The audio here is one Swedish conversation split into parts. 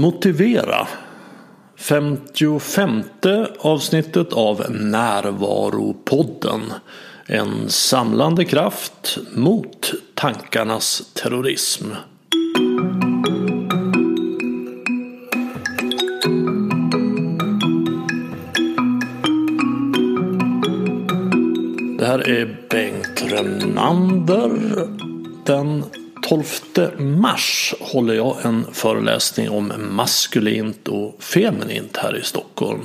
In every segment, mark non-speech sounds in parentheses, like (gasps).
Motivera 55 avsnittet av Närvaropodden. En samlande kraft mot tankarnas terrorism. Det här är Bengt Renander. Den 12 mars håller jag en föreläsning om maskulint och feminint här i Stockholm.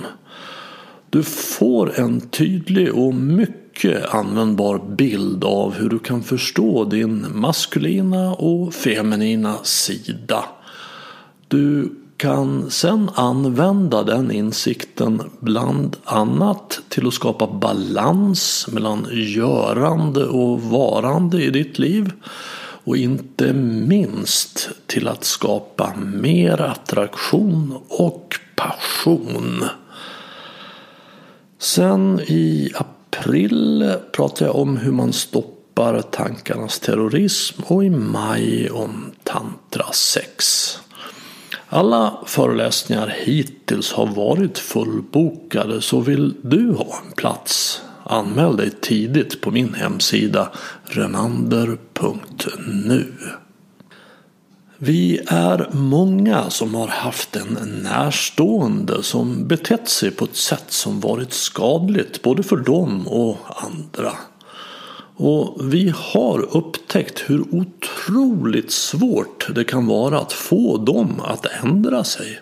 Du får en tydlig och mycket användbar bild av hur du kan förstå din maskulina och feminina sida. Du kan sen använda den insikten bland annat till att skapa balans mellan görande och varande i ditt liv och inte minst till att skapa mer attraktion och passion. Sen i april pratar jag om hur man stoppar tankarnas terrorism och i maj om tantra sex. Alla föreläsningar hittills har varit fullbokade så vill du ha en plats Anmäl dig tidigt på min hemsida renander.nu. Vi är många som har haft en närstående som betett sig på ett sätt som varit skadligt både för dem och andra. Och vi har upptäckt hur otroligt svårt det kan vara att få dem att ändra sig.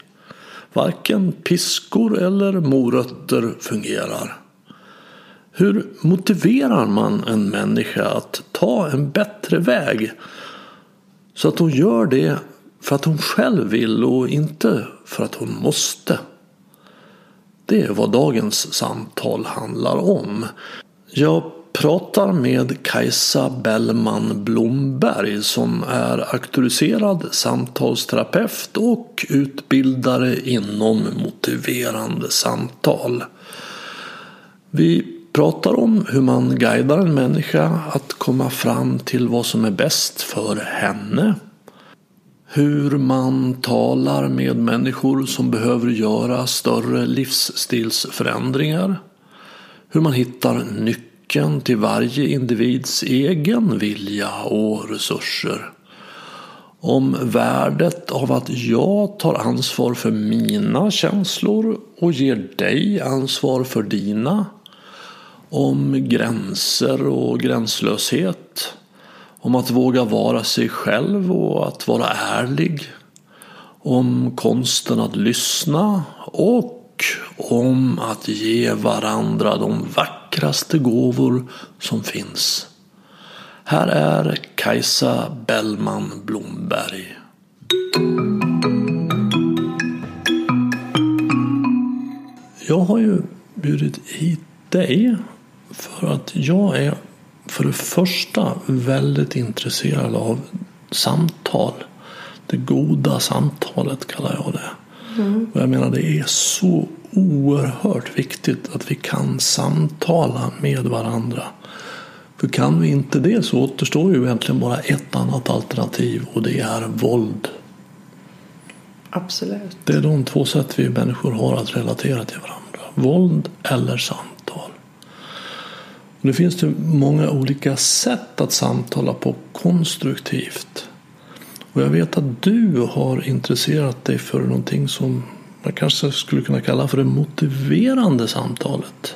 Varken piskor eller morötter fungerar. Hur motiverar man en människa att ta en bättre väg? Så att hon gör det för att hon själv vill och inte för att hon måste. Det är vad dagens samtal handlar om. Jag pratar med Kajsa Bellman Blomberg som är auktoriserad samtalsterapeut och utbildare inom motiverande samtal. Vi pratar om hur man guidar en människa att komma fram till vad som är bäst för henne. Hur man talar med människor som behöver göra större livsstilsförändringar. Hur man hittar nyckeln till varje individs egen vilja och resurser. Om värdet av att jag tar ansvar för mina känslor och ger dig ansvar för dina om gränser och gränslöshet. Om att våga vara sig själv och att vara ärlig. Om konsten att lyssna och om att ge varandra de vackraste gåvor som finns. Här är Kajsa Bellman Blomberg. Jag har ju bjudit hit dig för att jag är för det första väldigt intresserad av samtal. Det goda samtalet kallar jag det. Mm. Och jag menar det är så oerhört viktigt att vi kan samtala med varandra. För kan vi inte det så återstår ju egentligen bara ett annat alternativ och det är våld. Absolut. Det är de två sätt vi människor har att relatera till varandra. Våld eller samtal. Nu finns det många olika sätt att samtala på konstruktivt. Och jag vet att du har intresserat dig för någonting som man kanske skulle kunna kalla för det motiverande samtalet.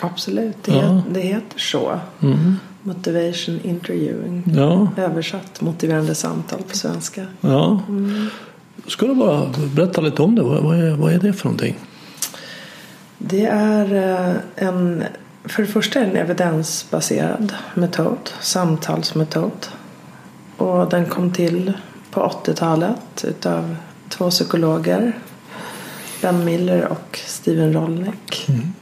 Absolut, det, ja. det heter så. Mm. Motivation interviewing. Ja. Översatt motiverande samtal på svenska. Ja. Mm. Ska du bara berätta lite om det? Vad är, vad är det för någonting? Det är eh, en för det första är det en evidensbaserad metod, samtalsmetod. Och den kom till på 80-talet utav två psykologer, Ben Miller och Steven Rollnick. Mm.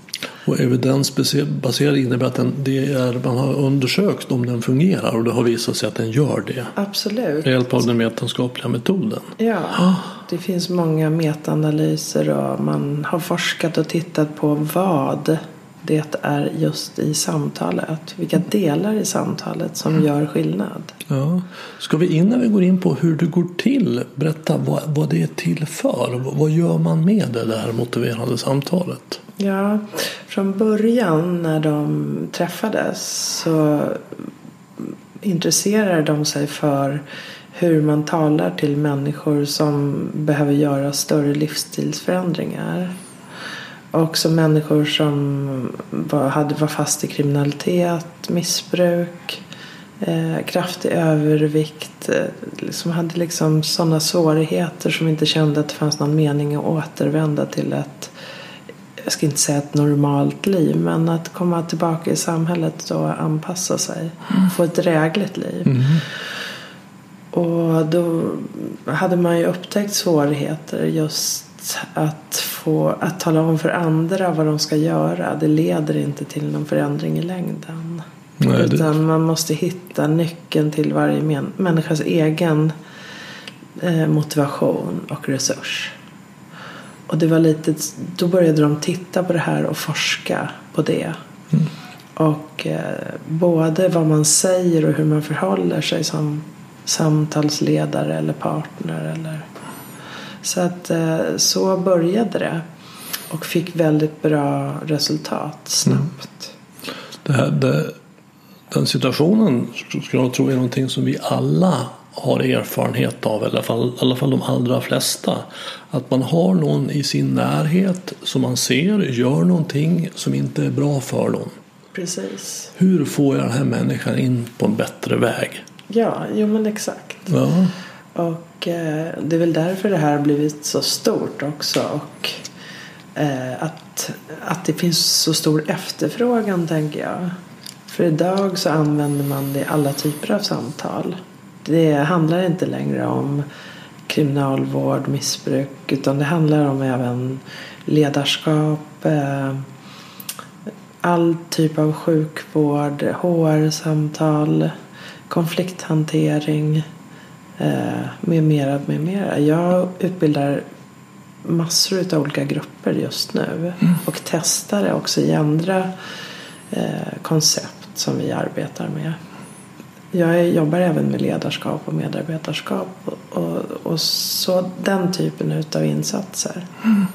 Och evidensbaserad innebär att den, det är, man har undersökt om den fungerar och det har visat sig att den gör det. Absolut. Med hjälp av den vetenskapliga metoden. Ja, ah. det finns många metaanalyser och man har forskat och tittat på vad det är just i samtalet. Vilka delar i samtalet som gör skillnad. Ja. Ska vi innan vi går in på hur det går till berätta vad, vad det är till för? Vad gör man med det, här motiverande samtalet? Ja, från början när de träffades så intresserade de sig för hur man talar till människor som behöver göra större livsstilsförändringar. Också människor som var, hade, var fast i kriminalitet, missbruk, eh, kraftig övervikt. Eh, som hade liksom sådana svårigheter som inte kände att det fanns någon mening att återvända till ett jag ska inte säga ett normalt liv men att komma tillbaka i samhället och anpassa sig. Mm. Få ett drägligt liv. Mm. Och då hade man ju upptäckt svårigheter just att, få, att tala om för andra vad de ska göra. Det leder inte till någon förändring i längden. Nej, Utan det... man måste hitta nyckeln till varje människas egen eh, motivation och resurs. Och det var lite, då började de titta på det här och forska på det. Mm. Och eh, både vad man säger och hur man förhåller sig som samtalsledare eller partner. Eller. Så att eh, så började det. Och fick väldigt bra resultat snabbt. Mm. Det här, det, den situationen skulle jag tro är någonting som vi alla har erfarenhet av, i alla fall, i alla fall de allra flesta. Att man har någon i sin närhet som man ser gör någonting som inte är bra för dem. Precis. Hur får jag den här människan in på en bättre väg? Ja, jo men exakt. Ja. Och eh, det är väl därför det här har blivit så stort också. Och eh, att, att det finns så stor efterfrågan tänker jag. För idag så använder man det i alla typer av samtal. Det handlar inte längre om kriminalvård, missbruk utan det handlar om även ledarskap, eh, all typ av sjukvård, HR-samtal, konflikthantering med mera, med mera. Jag utbildar massor av olika grupper just nu mm. och testar det också i andra eh, koncept som vi arbetar med. Jag jobbar även med ledarskap och medarbetarskap och, och, och så den typen av insatser. Mm.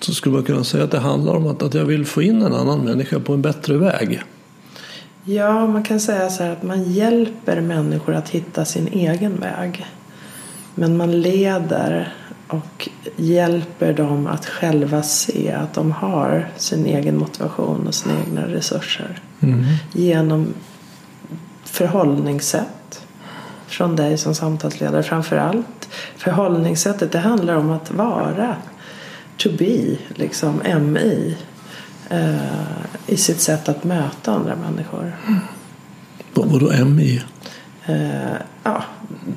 Så skulle man kunna säga att det handlar om att, att jag vill få in en annan människa på en bättre väg? Ja, man kan säga så här att man hjälper människor att hitta sin egen väg. Men man leder och hjälper dem att själva se att de har sin egen motivation och sina egna resurser. Mm. Genom förhållningssätt från dig som samtalsledare framför allt. Förhållningssättet det handlar om att vara, to be, liksom MI i sitt sätt att möta andra människor. Vad vadå MI? Eh, ja,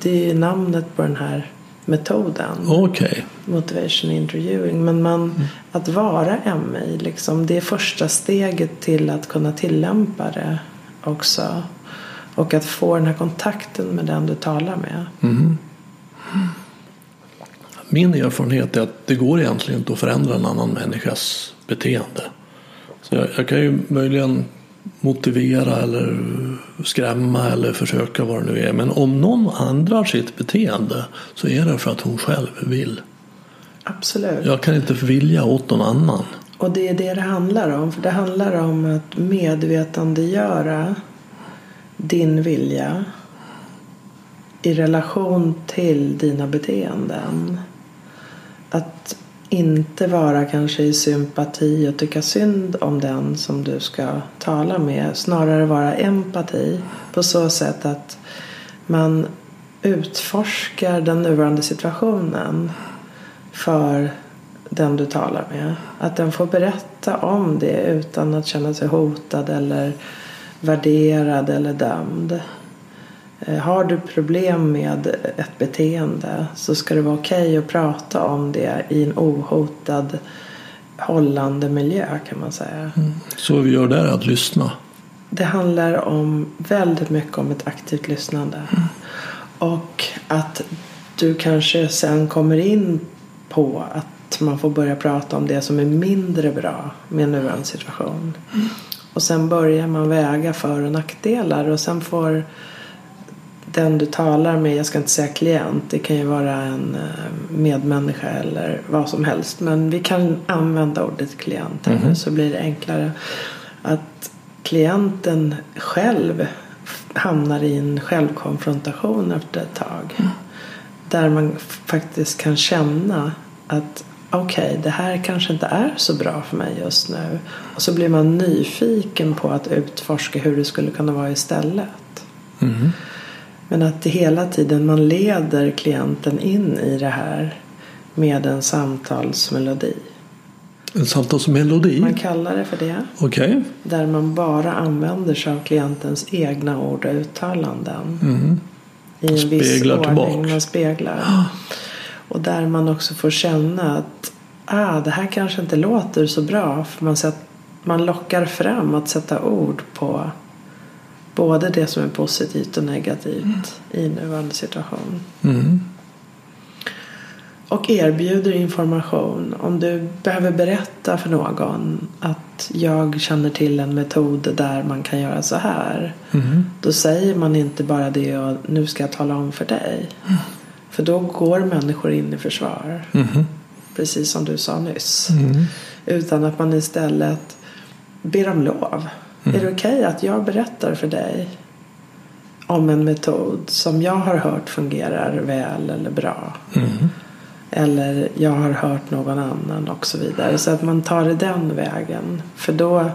det är namnet på den här metoden. Okay. Motivation interviewing. Men man, mm. att vara MI, liksom, det är första steget till att kunna tillämpa det också. Och att få den här kontakten med den du talar med. Mm. Min erfarenhet är att det går egentligen inte att förändra en annan människas beteende. Så jag, jag kan ju möjligen motivera eller skrämma eller försöka vad det nu är. Men om någon ändrar sitt beteende så är det för att hon själv vill. Absolut. Jag kan inte vilja åt någon annan. Och det är det det handlar om. För det handlar om att medvetandegöra din vilja i relation till dina beteenden. Att inte vara kanske i sympati och tycka synd om den som du ska tala med. Snarare vara empati på så sätt att man utforskar den nuvarande situationen för den du talar med. Att den får berätta om det utan att känna sig hotad eller värderad eller dömd. Eh, har du problem med ett beteende så ska det vara okej okay att prata om det i en ohotad hållande miljö kan man säga. Mm. Så vi gör där att lyssna? Det handlar om väldigt mycket om ett aktivt lyssnande. Mm. Och att du kanske sen kommer in på att man får börja prata om det som är mindre bra med nuvarande situation. Och sen börjar man väga för och nackdelar och sen får den du talar med, jag ska inte säga klient, det kan ju vara en eh, medmänniska eller vad som helst. Men vi kan använda ordet klient här Mhm. så blir det enklare. Att klienten själv hamnar i en självkonfrontation efter ett tag. Där man faktiskt kan känna att okej, det här kanske inte är så bra för mig just nu. Och så blir man nyfiken på att utforska hur det skulle kunna vara istället. Mhm. Men att det hela tiden man leder klienten in i det här med en samtalsmelodi. En samtalsmelodi? Man kallar det för det. Okej. Där man bara använder sig av klientens egna ord och uttalanden. Mhm. I en viss Speglar ordning. tillbaks. Man speglar. Och där man också får känna att ah, det här kanske inte låter så bra. För man, sätt, man lockar fram att sätta ord på både det som är positivt och negativt i nuvarande situation. Mhm. Och erbjuder information. Om du behöver berätta för någon att jag känner till en metod där man kan göra så här. Mhm. Då säger man inte bara det och nu ska jag tala om för dig. För då går människor in i försvar. Mhm. Precis som du sa nyss. Mhm. Utan att man istället ber om lov. Är det okej att jag berättar för dig om en metod som jag har hört fungerar väl eller bra? Mm. Eller jag har hört någon annan och så vidare. Så att man tar det den vägen. För då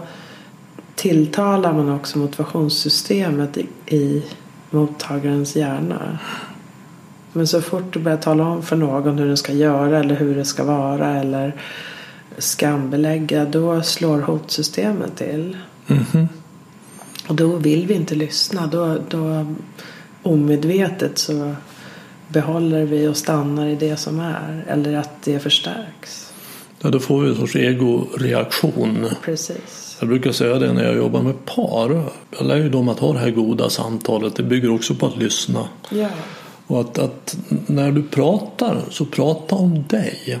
tilltalar man också motivationssystemet i, i mottagarens hjärna. Men så fort du börjar tala om för någon hur den ska göra eller hur det ska vara eller skambelägga då slår hotsystemet till. Mhm. Och då vill vi inte lyssna. Då, då omedvetet så behåller vi och stannar i det som är. Eller att det förstärks. Ja, då får vi en sorts egoreaktion. Precis. Jag brukar säga det när jag jobbar med par. Jag lär ju dem att ha det här goda samtalet. Det bygger också på att lyssna. Ja, Och att, att när du pratar så prata om dig.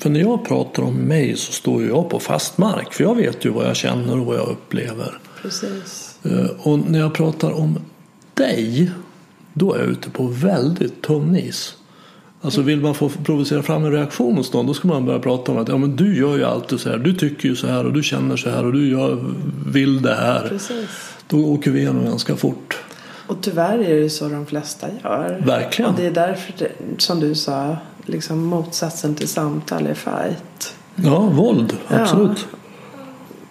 För, när jag pratar om mig så står ju jag på fast mark. För jag vet ju vad jag känner och vad jag upplever. precis. Eh, Och när jag pratar om dig då är jag ute på väldigt tunn is. Alltså vill man få provocera fram en reaktion hos någon då ska man börja prata om att ja, men du gör ju alltid så här. Du tycker ju så här och du känner så här och du gör, vill det här. Precis. Då åker vi igenom ganska fort. Och tyvärr är det så de flesta gör. Verkligen. Och det är därför, det, som du sa, liksom motsatsen till samtal är fight. Ja, våld. Ja. Absolut.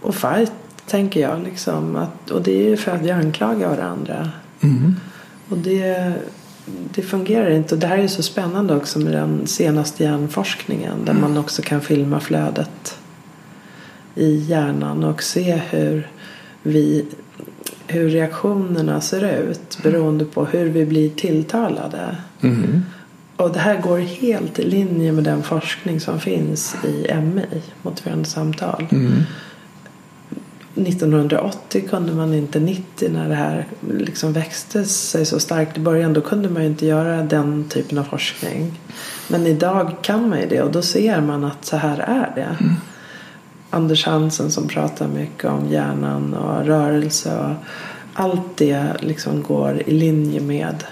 Och fight tänker jag liksom. Att, och det är ju för att vi anklagar varandra. Mm. Och det, det fungerar inte. Och det här är så spännande också med den senaste hjärnforskningen. Där man också kan filma flödet i hjärnan och se hur, vi, hur reaktionerna ser ut beroende på hur vi blir tilltalade. Mm. Och det här går helt i linje med den forskning som finns i MI, motiverande samtal. Mm. 1980 kunde man inte, 90 när det här liksom växte sig så starkt i början, då kunde man ju inte göra den typen av forskning. Men idag kan man ju det och då ser man att så här är det. Anders Hansen som pratar mycket om hjärnan och rörelse och allt det liksom går i linje med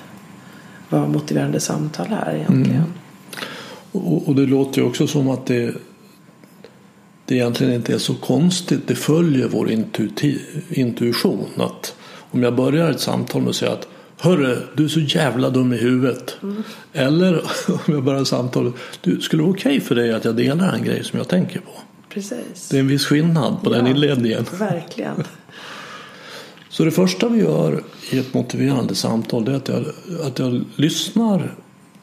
vad motiverande samtal är egentligen. Och, och det låter ju också som att det, det egentligen inte är så konstigt. Det följer vår intuiti, intuition. Att om jag börjar ett samtal med att säga att Hörru, du är så jävla dum i huvudet. Eller (laughs) om jag börjar ett samtal. Du, skulle det vara okej för dig att jag delar en grej som jag tänker på? Precis. Det är en viss skillnad på den Ja. inledningen. Verkligen. Så det första vi gör i ett motiverande samtal det är att jag, att jag lyssnar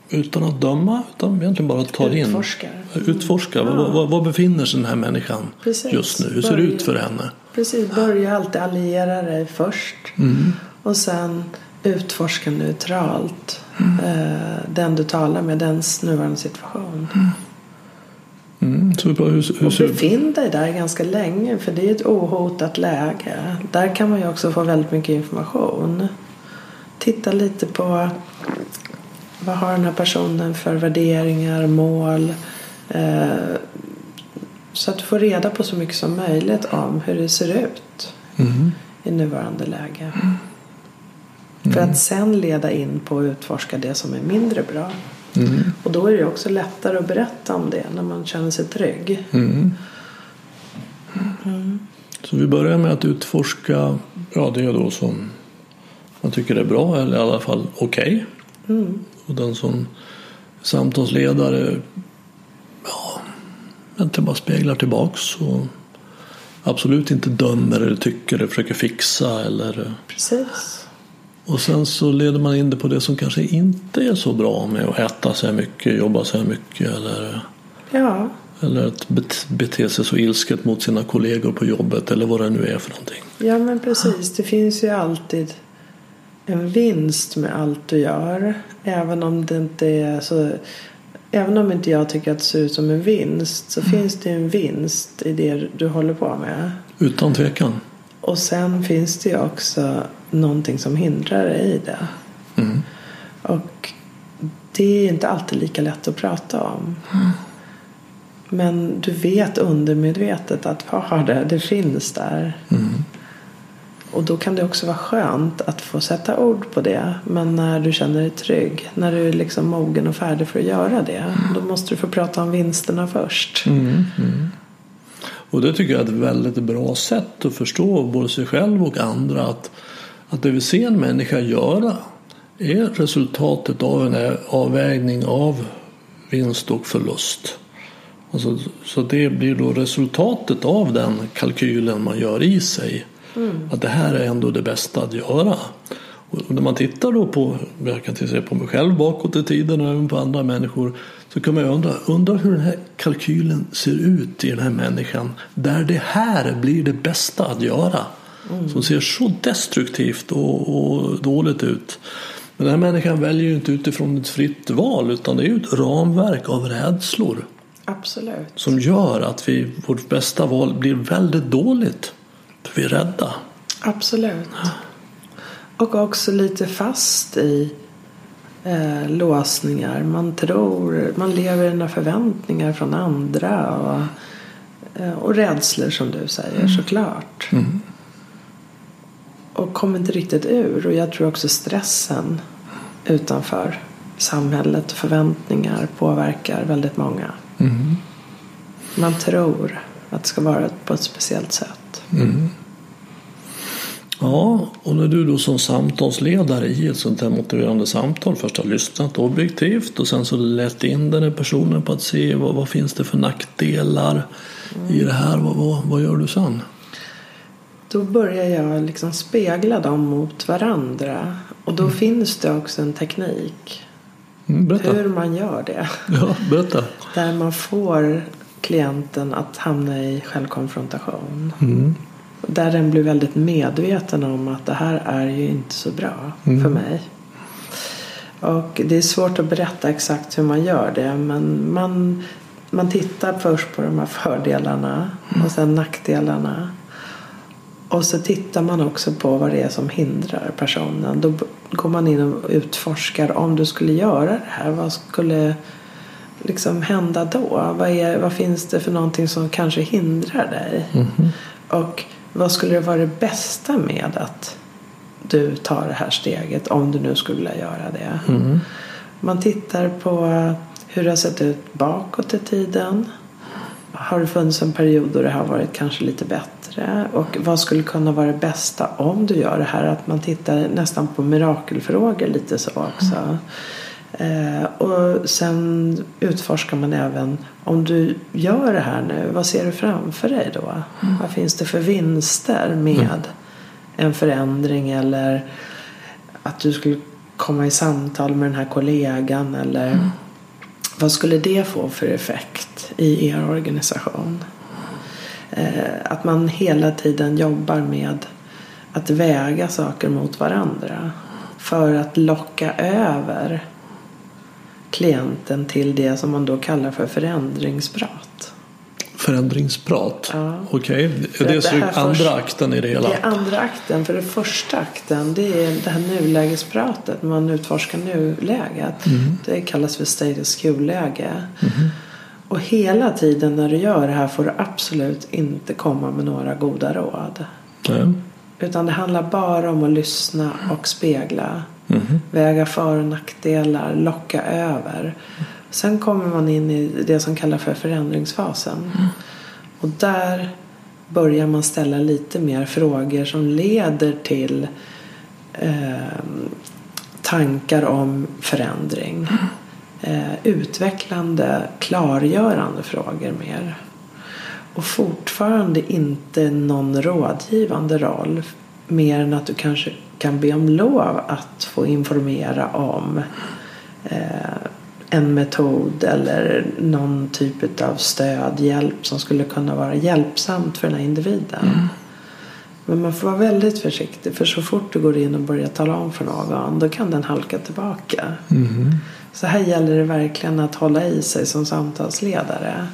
utan att döma utan egentligen bara tar in. Utforskar. Utforskar. Var, var, var befinner sig den här människan Precis. just nu? Hur ser det Börja- ut för henne? Precis, börja alltid alliera dig först. Mm. Och sen utforska neutralt eh, den du talar med, dens nuvarande situation. Mm. Så hur, hur, hur Och befinn dig där ganska länge för det är ett ohotat läge. Där kan man ju också få väldigt mycket information. Titta lite på vad har den här personen för värderingar, mål. Eh, så att du får reda på så mycket som möjligt om hur det ser ut Mm. i nuvarande läge. För att sen leda in på att utforska det som är mindre bra. Mm. Och då är det också lättare att berätta om det när man känner sig trygg. Mm. Så vi börjar med att utforska ja, det då som man tycker är bra eller i alla fall okej. Mm. Och den som samtalsledare ja, inte bara speglar tillbaks och absolut inte dömer eller tycker eller försöker fixa eller Precis. Och sen så leder man in det på det som kanske inte är så bra med att äta så här mycket, jobba så här mycket eller, Ja, eller att bet- bete sig så ilsket mot sina kollegor på jobbet eller vad det nu är för någonting. ja men precis. Det finns ju alltid en vinst med allt du gör. Även om det inte är så Även om inte jag tycker att det ser ut som en vinst så finns det en vinst i det du håller på med. Utan tvekan. Och sen finns det ju också någonting som hindrar dig i det. Mm. Och det är inte alltid lika lätt att prata om. Men du vet undermedvetet att har det, det finns där. Mm. Och då kan det också vara skönt att få sätta ord på det. Men när du känner dig trygg, när du är liksom mogen och färdig för att göra det. Då måste du få prata om vinsterna först. Mm. Mm. Och det tycker jag är ett väldigt bra sätt att förstå både sig själv och andra att, att det vi ser en människa göra är resultatet av en avvägning av vinst och förlust. Alltså, så det blir då resultatet av den kalkylen man gör i sig. Att det här är ändå det bästa att göra. Och när man tittar då på, jag kan till se på mig själv bakåt i tiden och även på andra människor så kan man ju undra, undra hur den här kalkylen ser ut i den här människan där det här blir det bästa att göra. Som ser så destruktivt och, och dåligt ut. Men den här människan väljer ju inte utifrån ett fritt val utan det är ju ett ramverk av rädslor Absolut. som gör att vi, vårt bästa val blir väldigt dåligt. För vi är rädda. Absolut. Och också lite fast i eh, låsningar. Man tror, man lever i några förväntningar från andra. Och, eh, och rädslor som du säger såklart. Mm. Och kommer inte riktigt ur. Och jag tror också stressen utanför samhället och förväntningar påverkar väldigt många. Mm. Man tror att det ska vara på ett speciellt sätt. Mm. Ja, och när du då som samtalsledare i ett sånt här motiverande samtal först har lyssnat objektivt och sen så lett in den här personen på att se vad, vad finns det för nackdelar i det här, vad, vad, vad gör du sen? Då börjar jag liksom spegla dem mot varandra. Och då finns det också en teknik. Mm, berätta. Hur man gör det. Ja, berätta. Där man får klienten att hamna i självkonfrontation. Mm. Där den blir väldigt medveten om att det här är ju inte så bra Mm. för mig. Och det är svårt att berätta exakt hur man gör det. Men man, man tittar först på de här fördelarna och sen nackdelarna. Och så tittar man också på vad det är som hindrar personen. Då går man in och utforskar om du skulle göra det här. Vad skulle liksom hända då? Vad, är, vad finns det för någonting som kanske hindrar dig? Mhm. Och vad skulle det vara det bästa med att du tar det här steget om du nu skulle vilja göra det? Mm. Man tittar på hur det har sett ut bakåt i tiden. Har det funnits en period då det har varit kanske lite bättre? Och vad skulle kunna vara det bästa om du gör det här? Att man tittar nästan på mirakelfrågor lite så också. Eh, och sen utforskar man även om du gör det här nu, vad ser du framför dig då? Vad finns det för vinster med en förändring eller att du skulle komma i samtal med den här kollegan eller vad skulle det få för effekt i er organisation? Eh, att man hela tiden jobbar med att väga saker mot varandra för att locka över klienten till det som man då kallar för förändringsprat. Förändringsprat. Ja. Okej, är det, att det andra först- akten i det hela? Det är andra akten. För det första akten det är det här nulägespratet. Man utforskar nuläget. Mm. Det kallas för status quo-läge. Och Och hela tiden när du gör det här får du absolut inte komma med några goda råd. Nej. Utan det handlar bara om att lyssna och spegla. Mm. Väga för och nackdelar, locka över. Sen kommer man in i det som kallas för förändringsfasen. Och där börjar man ställa lite mer frågor som leder till eh, tankar om förändring. Eh, utvecklande, klargörande frågor mer. Och fortfarande inte någon rådgivande roll. Mer än att du kanske kan be om lov att få informera om eh, en metod eller någon typ av stöd, hjälp som skulle kunna vara hjälpsamt för den här individen. Men man får vara väldigt försiktig för så fort du går in och börjar tala om för någon då kan den halka tillbaka. Mhm. Så här gäller det verkligen att hålla i sig som samtalsledare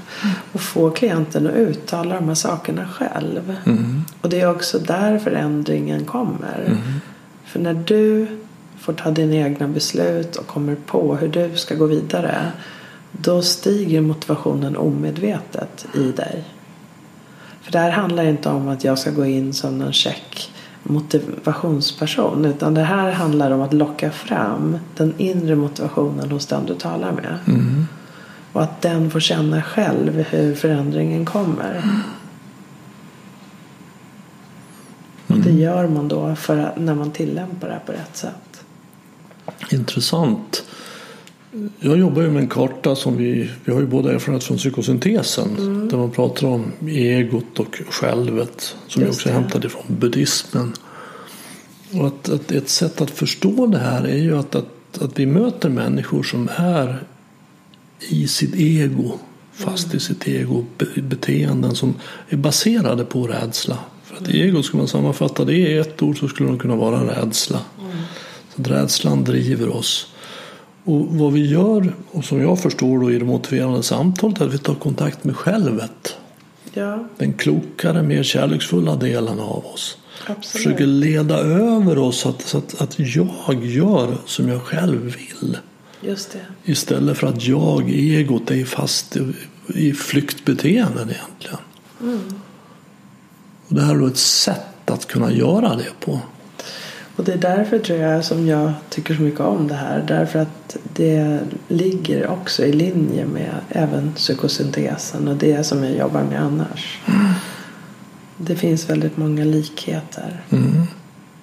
och få klienten att uttala de här sakerna själv. Mhm. Och det är också där förändringen kommer. För när du får ta dina egna beslut och kommer på hur du ska gå vidare då stiger motivationen omedvetet i dig. För det här handlar inte om att jag ska gå in som en check motivationsperson utan det här handlar om att locka fram den inre motivationen hos den du talar med. Mhm. Och att den får känna själv hur förändringen kommer. Och det gör man då för när man tillämpar det här på rätt sätt. Intressant. Jag jobbar ju med en karta som vi, vi har ju båda erfarenhet från psykosyntesen. Mm. Där man pratar om egot och självet. Som ju Just också är det. hämtad ifrån buddhismen. Och att, att ett sätt att förstå det här är ju att, att, att vi möter människor som är i sitt ego. Fast Mm. i sitt ego. Be- Beteenden som är baserade på rädsla. För att ego skulle man sammanfatta det i ett ord så skulle det kunna vara rädsla. Så att rädslan driver oss. Och vad vi gör, och som jag förstår då i det motiverande samtalet, är att vi tar kontakt med självet. Ja, Den klokare, mer kärleksfulla delen av oss. absolut. Försöker leda över oss så att, så att, att jag gör som jag själv vill. Just det. Istället för att jag, egot, är fast i, i flyktbeteenden egentligen. Och det här är då ett sätt att kunna göra det på. Och det är därför tror jag som jag tycker så mycket om det här. Därför att det ligger också i linje med även psykosyntesen och det som jag jobbar med annars. Det finns väldigt många likheter. Mm.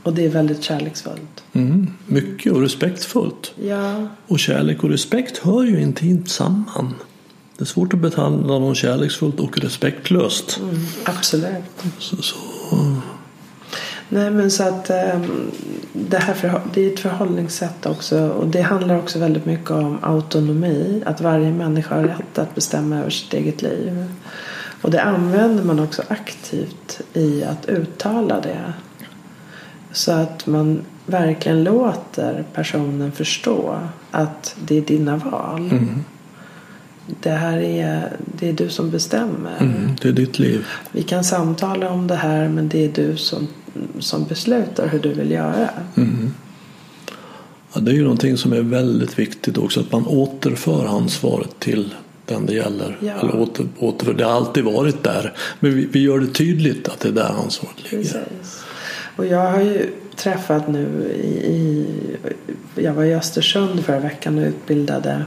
Och det är väldigt kärleksfullt. Mm. Mycket och respektfullt. Ja, Och kärlek och respekt hör ju intimt samman. Det är svårt att behandla någon kärleksfullt och respektlöst. mm, absolut. Så, så, Nej men så att ehm, det här det är ett förhållningssätt också och det handlar också väldigt mycket om autonomi. Att varje människa har rätt att bestämma över sitt eget liv. Och det använder man också aktivt i att uttala det. Så att man verkligen låter personen förstå att det är dina val. mm, Det här är, det är du som bestämmer. mm, det är ditt liv. Vi kan samtala om det här men det är du som, som beslutar hur du vill göra. Mm. Ja, det är ju någonting som är väldigt viktigt också. Att man återför ansvaret till den det gäller. Ja. Eller åter, återför, det har alltid varit där. Men vi, vi gör det tydligt att det är där ansvaret ligger. Precis. Och jag har ju träffat nu i, i jag var i Östersund förra veckan och utbildade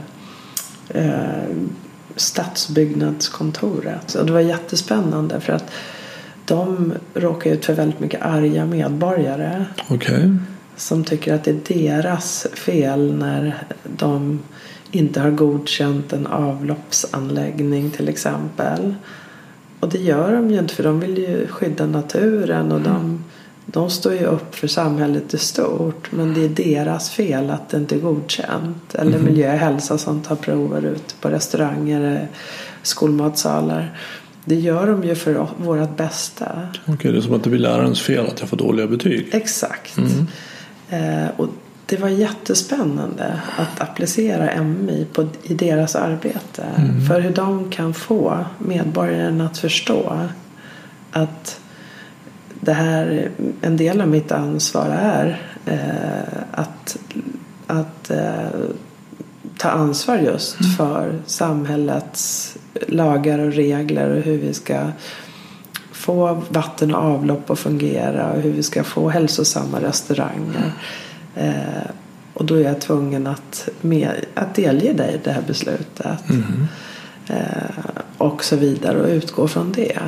eh, stadsbyggnadskontoret. Och det var jättespännande för att de råkar ut för väldigt mycket arga medborgare Okej. som tycker att det är deras fel när de inte har godkänt en avloppsanläggning till exempel. Och det gör de ju inte för de vill ju skydda naturen och de, de står ju upp för samhället i stort. Men det är deras fel att det inte är godkänt. Eller miljö och hälsa som tar prover ute på restauranger, skolmatsalar. Det gör de ju för vårt bästa. Okej, det är som att det blir lärarens fel att jag får dåliga betyg. Exakt. Eh, och det var jättespännande att applicera MI på, i deras arbete. För hur de kan få medborgaren att förstå att det här, en del av mitt ansvar är eh, att, att eh, ta ansvar just Mm. för samhällets lagar och regler och hur vi ska få vatten och avlopp att fungera och hur vi ska få hälsosamma restauranger. Eh, och då är jag tvungen att, med, att delge dig det här beslutet. Mm. Eh, och så vidare och utgå från det.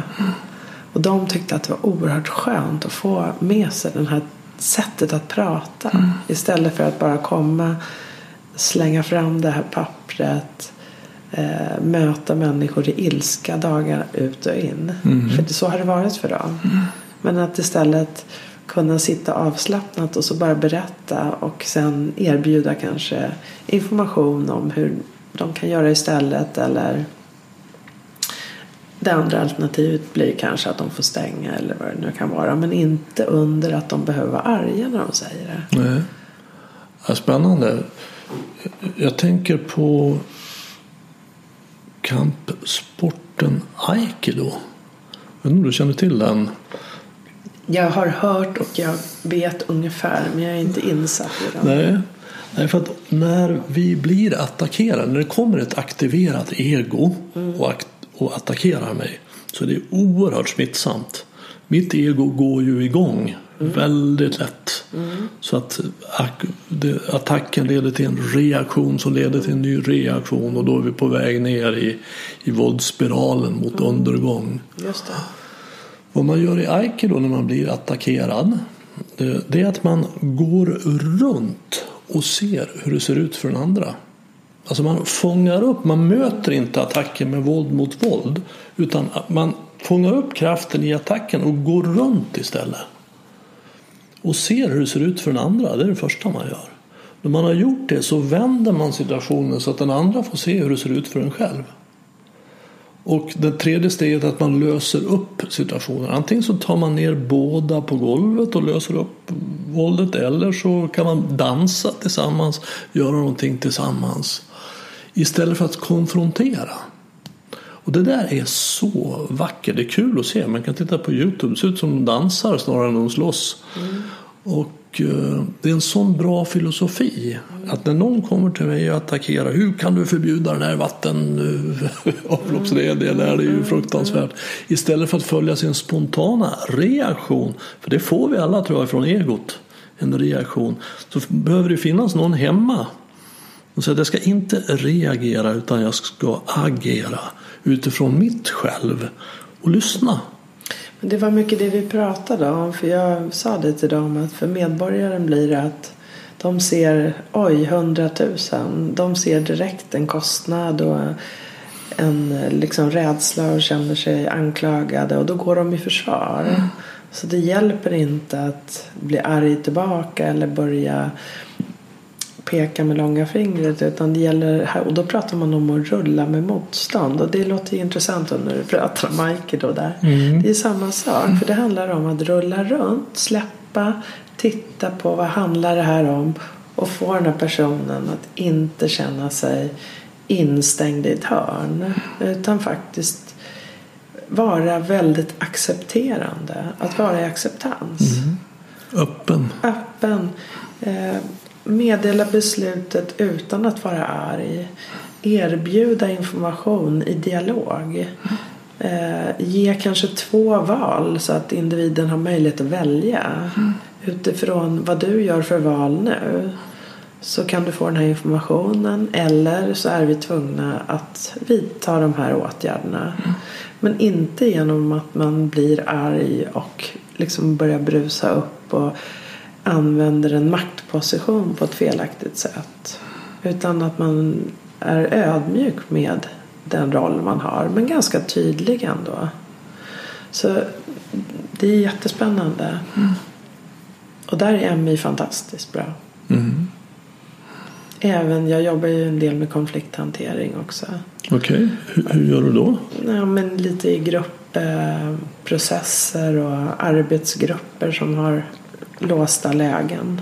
Och de tyckte att det var oerhört skönt att få med sig det här sättet att prata. Istället för att bara komma, slänga fram det här pappret, eh, möta människor i ilska dagar ut och in. För det, så har det varit för dem. Men att istället kunna sitta avslappnat och så bara berätta och sen erbjuda kanske information om hur de kan göra istället eller det andra alternativet blir kanske att de får stänga eller vad det nu kan vara. Men inte under att de behöver vara arga när de säger det. Nej. Ja, spännande. Jag tänker på kampsporten aikido. Jag vet inte om du känner till den? Jag har hört och jag vet ungefär men jag är inte insatt i den. Nej. Nej, för att när vi blir attackerade, när det kommer ett aktiverat ego och, akt- och attackerar mig så är det oerhört smittsamt. Mitt ego går ju igång väldigt lätt. Så att attacken leder till en reaktion som leder till en ny reaktion och då är vi på väg ner i, i våldsspiralen mot undergång. Just det. Vad man gör i aikido när man blir attackerad det, det är att man går runt och ser hur det ser ut för den andra. Alltså man fångar upp, man möter inte attacken med våld mot våld utan man fångar upp kraften i attacken och går runt istället. Och ser hur det ser ut för den andra, det är det första man gör. När man har gjort det så vänder man situationen så att den andra får se hur det ser ut för en själv. Och det tredje steget är att man löser upp situationen. Antingen så tar man ner båda på golvet och löser upp våldet eller så kan man dansa tillsammans, göra någonting tillsammans. Istället för att konfrontera. Och det där är så vackert. Det är kul att se. Man kan titta på Youtube. Det ser ut som de dansar snarare än de slåss. Och eh, det är en sån bra filosofi. Att när någon kommer till mig och attackerar. Hur kan du förbjuda den här vattenavloppsreningen? (laughs) Det är ju fruktansvärt. Istället för att följa sin spontana reaktion. För det får vi alla tror jag från egot. En reaktion. Så behöver det finnas någon hemma. Och så att jag ska inte reagera utan jag ska agera. Utifrån mitt själv. Och lyssna. Men det var mycket det vi pratade om. För jag sa det till dem att för medborgaren blir det att de ser oj, hundratusen. De ser direkt en kostnad och en liksom rädsla och känner sig anklagade och då går de i försvar. Så det hjälper inte att bli arg tillbaka eller börja peka med långa fingret utan det gäller här och då pratar man om att rulla med motstånd och det låter ju intressant när du pratar om aikido där. Det är samma sak för det handlar om att rulla runt, släppa, titta på vad handlar det här om och få den här personen att inte känna sig instängd i ett hörn utan faktiskt vara väldigt accepterande, att vara i acceptans Öppen. öppen. Eh, meddela beslutet utan att vara arg. Erbjuda information i dialog. Eh, ge kanske två val så att individen har möjlighet att välja. Utifrån vad du gör för val nu så kan du få den här informationen eller så är vi tvungna att vidta de här åtgärderna. Men inte genom att man blir arg och liksom börjar brusa upp och använder en maktposition på ett felaktigt sätt. Utan att man är ödmjuk med den roll man har men ganska tydlig ändå. Så det är jättespännande. Och där är MI fantastiskt bra. Mm. Även, jag jobbar ju en del med konflikthantering också. Okej, hur, hur gör du då? Ja, men lite i gruppprocesser och arbetsgrupper som har låsta lägen.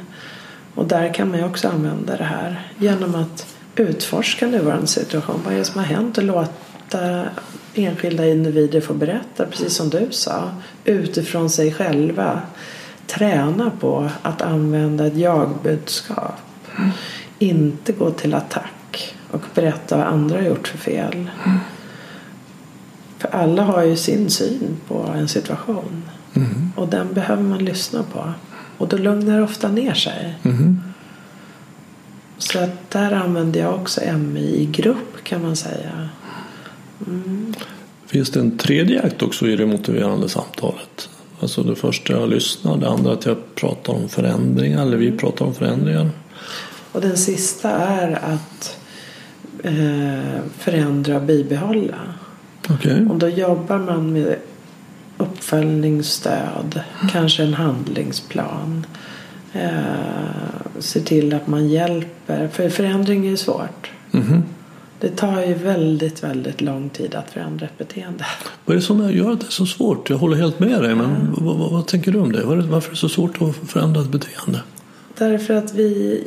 Och där kan man ju också använda det här genom att utforska nuvarande situation. Vad är det som har hänt och låta enskilda individer få berätta, precis som du sa, utifrån sig själva. Träna på att använda ett jag-budskap. Inte gå till attack och berätta vad andra har gjort för fel. För alla har ju sin syn på en situation. Mm. Och den behöver man lyssna på. Och då lugnar det ofta ner sig. Mm. Så att där använder jag också MI i grupp kan man säga. Mm. Finns det en tredje akt också i det motiverande samtalet? Alltså det första jag lyssnar, det andra att jag pratar om förändringar, eller vi pratar om förändringar. Och den sista är att eh, förändra och bibehålla. Okej. Och då jobbar man med uppföljningsstöd, kanske en handlingsplan. Eh, se till att man hjälper, för förändring är svårt. Mhm. Det tar ju väldigt, väldigt lång tid att förändra ett beteende. Vad är det som gör att det är så svårt? Jag håller helt med dig, men vad, vad, vad tänker du om det? Var det- Varför är det så svårt att förändra ett beteende? Därför att vi,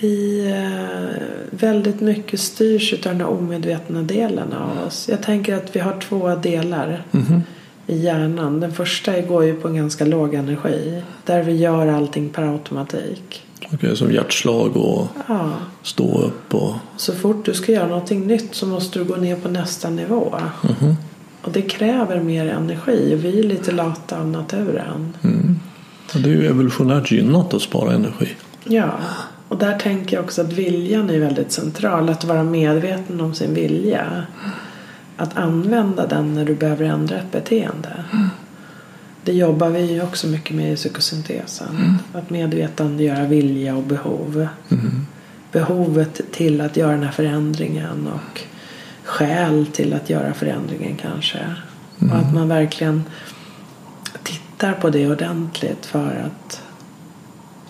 vi eh, väldigt mycket styrs av den omedvetna delen av oss. Jag tänker att vi har två delar Mhm. I hjärnan. Den första går ju på en ganska låg energi. Där vi gör allting per automatik. Okej, som hjärtslag och Ja, stå upp och... så fort du ska göra någonting nytt så måste du gå ner på nästa nivå. Mhm. Och det kräver mer energi. Vi är lite lata av naturen. Mm. Och Det är ju evolutionärt gynnat att spara energi. Ja, och där tänker jag också att viljan är väldigt central. Att vara medveten om sin vilja. Att använda den när du behöver ändra ett beteende. Det jobbar vi ju också mycket med i psykosyntesen. Att medvetandegöra vilja och behov. Mm. Behovet till att göra den här förändringen och skäl till att göra förändringen kanske. Och att man verkligen tittar på det ordentligt för att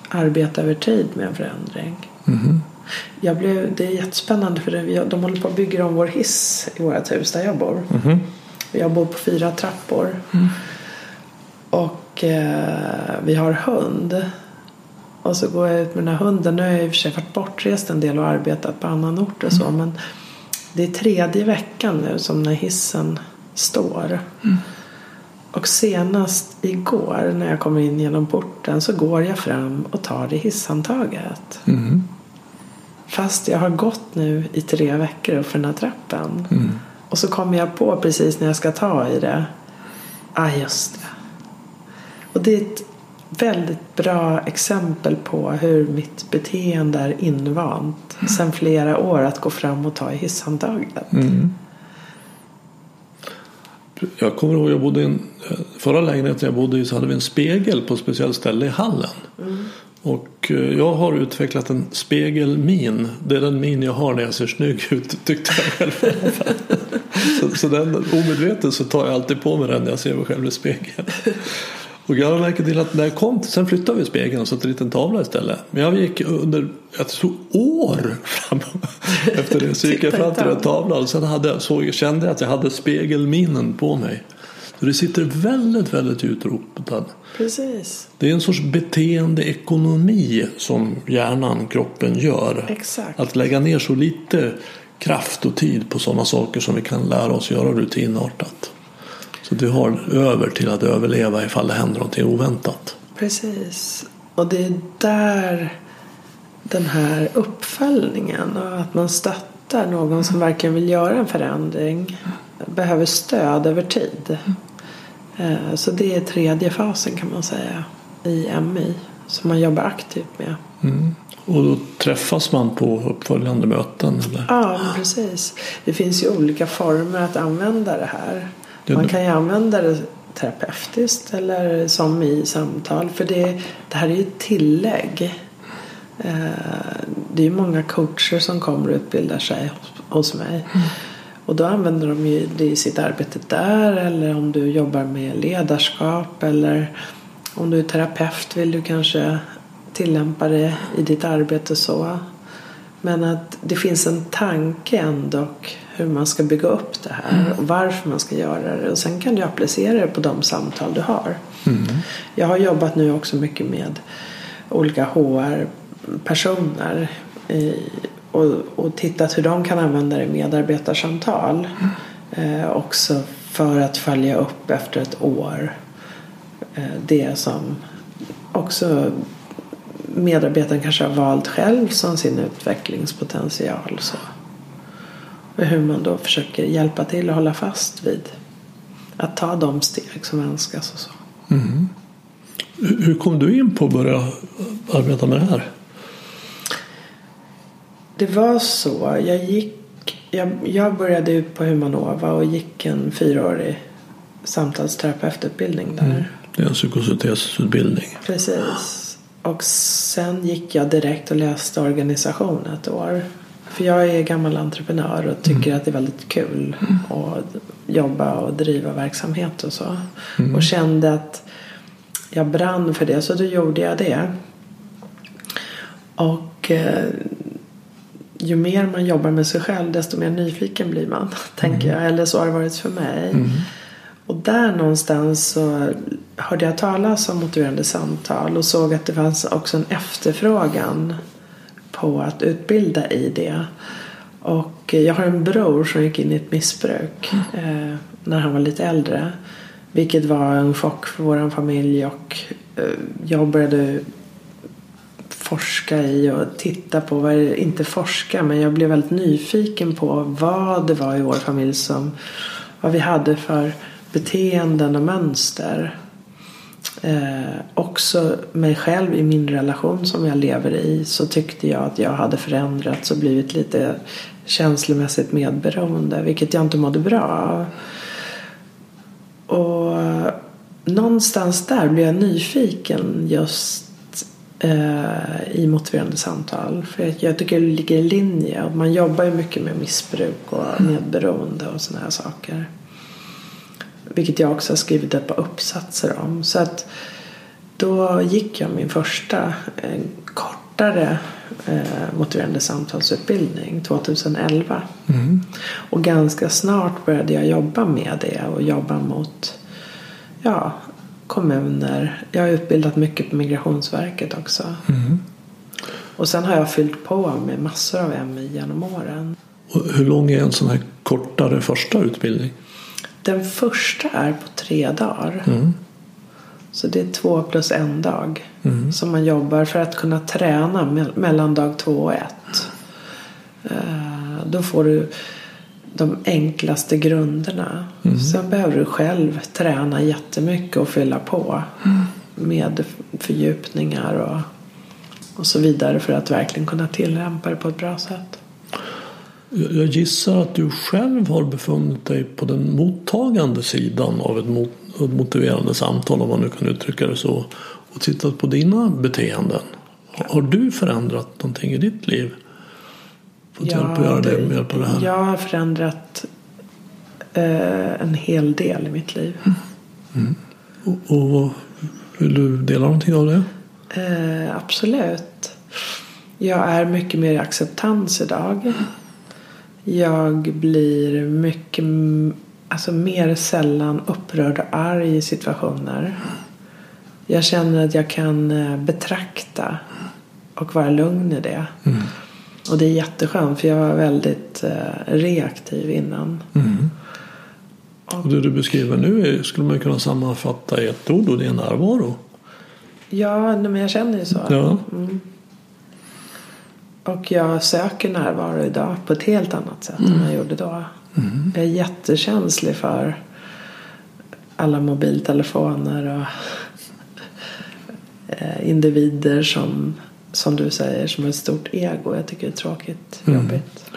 arbeta över tid med en förändring. Mhm. Jag blev, det är jättespännande för det, de håller på att bygga om vår hiss i vårt hus där jag bor. Mhm. Jag bor på fyra trappor. Och eh, vi har hund. Och så går jag ut med den här hunden. Nu har jag i och för sig varit bortrest en del och arbetat på annan ort och så. Men det är tredje veckan nu som när hissen står. Och senast igår när jag kommer in genom porten så går jag fram och tar i hisshandtaget. Mhm. Fast jag har gått nu i tre veckor upp för den här trappen. Mm. Och så kommer jag på precis när jag ska ta i det. Ah, just det. Och det är ett väldigt bra exempel på hur mitt beteende är invant sedan flera år att gå fram och ta i hisshandtaget. Mm. Jag kommer ihåg, jag bodde i en, förra lägenheten jag bodde i så hade vi en spegel på ett speciellt ställe i hallen. Och eh, jag har utvecklat en spegelmin. Det är den min jag har när jag ser snygg ut (laughs) tyckte jag själv. så, så den omedvetet så tar jag alltid på mig den när jag ser mig själv i spegeln. Och jag märker till att när jag kom, sen flyttade vi spegeln och satte dit en tavla istället. Men jag gick under, jag tror år fram (laughs) efter det. Så gick jag fram till den tavlan. och sen hade, så kände jag att jag hade spegelminen på mig. Så det sitter väldigt, väldigt utrotat. Precis. Det är en sorts beteendeekonomi som hjärnan, kroppen gör. Exakt. Att lägga ner så lite kraft och tid på sådana saker som vi kan lära oss göra rutinartat. Så du har över till att överleva ifall det händer någonting oväntat. Precis. Och det är där den här uppföljningen och att man stöttar någon som verkligen vill göra en förändring behöver stöd över tid. Eh, Så det är tredje fasen kan man säga i MI som man jobbar aktivt med. Mm. Och då träffas man på uppföljande möten? Eller? Ja, precis. Det finns ju olika former att använda det här. Man kan ju använda det terapeutiskt eller som i samtal. För det, det här är ju ett tillägg. Eh, Det är ju många coacher som kommer och utbildar sig hos, mig. Och då använder de ju det i sitt arbete där eller om du jobbar med ledarskap eller om du är terapeut vill du kanske tillämpa det i ditt arbete så. Men att det finns en tanke ändå hur man ska bygga upp det här och varför man ska göra det. Och sen kan du applicera det på de samtal du har. Jag har jobbat nu också mycket med olika HR-personer i, och, och tittat hur de kan använda det i medarbetarsamtal. Eh, också för att följa upp efter ett år eh, det som också medarbetaren kanske har valt själv som sin utvecklingspotential. Så. Och hur man då försöker hjälpa till och hålla fast vid att ta de steg som önskas och så. Mm. Hur kom du in på att börja arbeta med det här? Det var så. Jag, gick, jag, jag började ut på Humanova och gick en fyraårig samtalsterapeututbildning där. Mm. Det är en psykosyntesutbildning. Precis. Och sen gick jag direkt och läste organisation ett år. För jag är gammal entreprenör och tycker mm. att det är väldigt kul mm. att jobba och driva verksamhet och så. Mm. Och kände att jag brann för det så då gjorde jag det. Och eh, ju mer man jobbar med sig själv desto mer nyfiken blir man. (laughs) tänker mm. jag. Eller så har det varit för mig. Mm. Och där någonstans så hörde jag talas om motiverande samtal och såg att det fanns också en efterfrågan på att utbilda i det. Och jag har en bror som gick in i ett missbruk eh, när han var lite äldre. Vilket var en chock för vår familj och eh, jag började forska i och titta på, inte forska men jag blev väldigt nyfiken på vad det var i vår familj som, vad vi hade för beteenden och mönster. Eh, också mig själv i min relation som jag lever i så tyckte jag att jag hade förändrats och blivit lite känslomässigt medberoende vilket jag inte mådde bra av. Och eh, någonstans där blev jag nyfiken just i motiverande samtal. För jag tycker det ligger i linje. Man jobbar ju mycket med missbruk och medberoende och sådana här saker. Vilket jag också har skrivit ett par uppsatser om. Så att då gick jag min första eh, kortare eh, motiverande samtalsutbildning 2011. Mm. Och ganska snart började jag jobba med det och jobba mot ja, kommuner. Jag har utbildat mycket på Migrationsverket också. Mm. Och sen har jag fyllt på med massor av MI genom åren. Och hur lång är en sån här kortare första utbildning? Den första är på tre dagar. Mm. Så det är två plus en dag mm. som man jobbar för att kunna träna me mellan dag två och ett. Uh, då får du de enklaste grunderna. Mm. Sen behöver du själv träna jättemycket och fylla på mm. med fördjupningar och, och så vidare för att verkligen kunna tillämpa det på ett bra sätt. Jag gissar att du själv har befunnit dig på den mottagande sidan av ett motiverande samtal om man nu kan uttrycka det så och tittat på dina beteenden. Har du förändrat någonting i ditt liv? Fått ja, hjälp att göra det, med hjälp av det här? Jag har förändrat eh, en hel del i mitt liv. Mm. Mm. Och, och, vill du dela någonting av det? Eh, absolut. Jag är mycket mer i acceptans idag. Jag blir mycket, alltså mer sällan upprörd och arg i situationer. Jag känner att jag kan eh, betrakta och vara lugn i det. Mm. Och det är jätteskönt för jag var väldigt eh, reaktiv innan. Mm. Och det du beskriver nu skulle man kunna sammanfatta i ett ord och det är närvaro. Ja, men jag känner ju så. Ja. Mm. Och jag söker närvaro idag på ett helt annat sätt mm. än jag gjorde då. Mm. Jag är jättekänslig för alla mobiltelefoner och (laughs) eh, individer som som du säger, som ett stort ego. Jag tycker det är tråkigt, mm. jobbigt.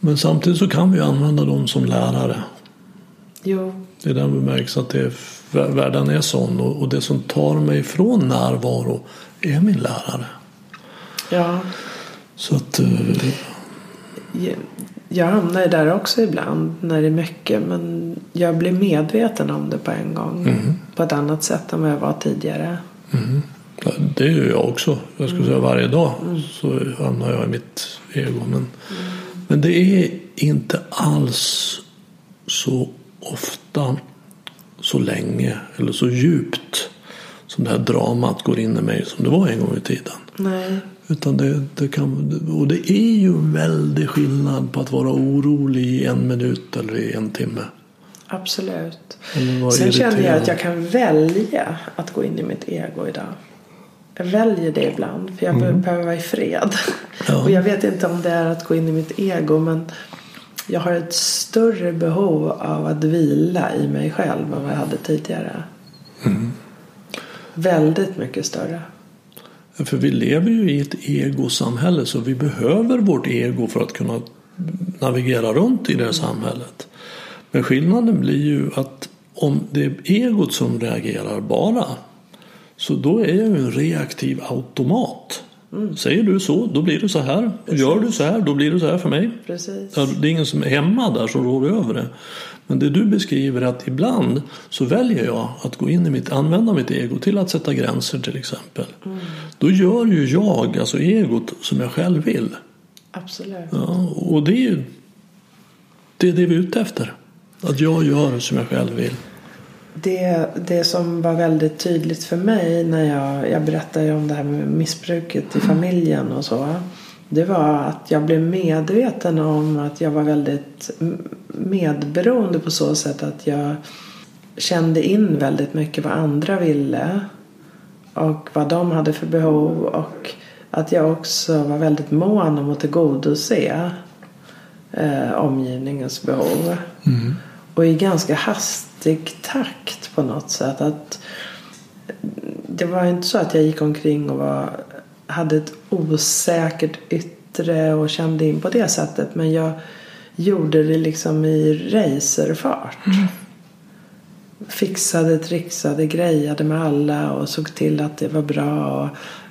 Men samtidigt så kan vi använda dem som lärare. Jo. Det är den bemärkelsen att det är, världen är sån och, det som tar mig från närvaro är min lärare. Ja. Så att... Uh... Jag, jag hamnar där också ibland när det är mycket men jag blir medveten om det på en gång. Mm. På ett annat sätt än vad jag var tidigare. Mm. Det är ju jag också. Jag skulle säga varje dag så hamnar jag i mitt ego. Men, men det är inte alls så ofta, så länge eller så djupt som det här dramat går in i mig som det var en gång i tiden. Nej. Utan det, det kan, och det är ju en väldig skillnad på att vara orolig i en minut eller i en timme. Absolut. Sen känner jag att jag kan välja att gå in i mitt ego idag. Jag väljer det ibland för jag mm. behöver vara i fred. Ja. Och jag vet inte om det är att gå in i mitt ego men jag har ett större behov av att vila i mig själv än vad jag hade tidigare. Mm. Väldigt mycket större. För vi lever ju i ett egosamhälle så vi behöver vårt ego för att kunna navigera runt i det samhället. Men skillnaden blir ju att om det är egot som reagerar bara så då är jag ju en reaktiv automat. Mm. Säger du så, då blir det så här. Precis. Gör du så här, då blir det så här för mig. Precis. Det är ingen som är hemma där som rår över det. Men det du beskriver är att ibland så väljer jag att gå in i mitt, använda mitt ego till att sätta gränser till exempel. Mm. Då gör ju jag, alltså egot, som jag själv vill. Absolut. Ja, och det är ju det, är det vi är ute efter. Att jag gör som jag själv vill. Det, det som var väldigt tydligt för mig när jag, jag berättade om det här med missbruket i familjen och så. Det var att jag blev medveten om att jag var väldigt medberoende på så sätt att jag kände in väldigt mycket vad andra ville och vad de hade för behov och att jag också var väldigt mån om att tillgodose eh, omgivningens behov. Mm. Och i ganska hastig takt på något sätt. Att det var inte så att jag gick omkring och var, hade ett osäkert yttre och kände in på det sättet. Men jag gjorde det liksom i racerfart. Mm. Fixade, trixade, grejade med alla och såg till att det var bra. Och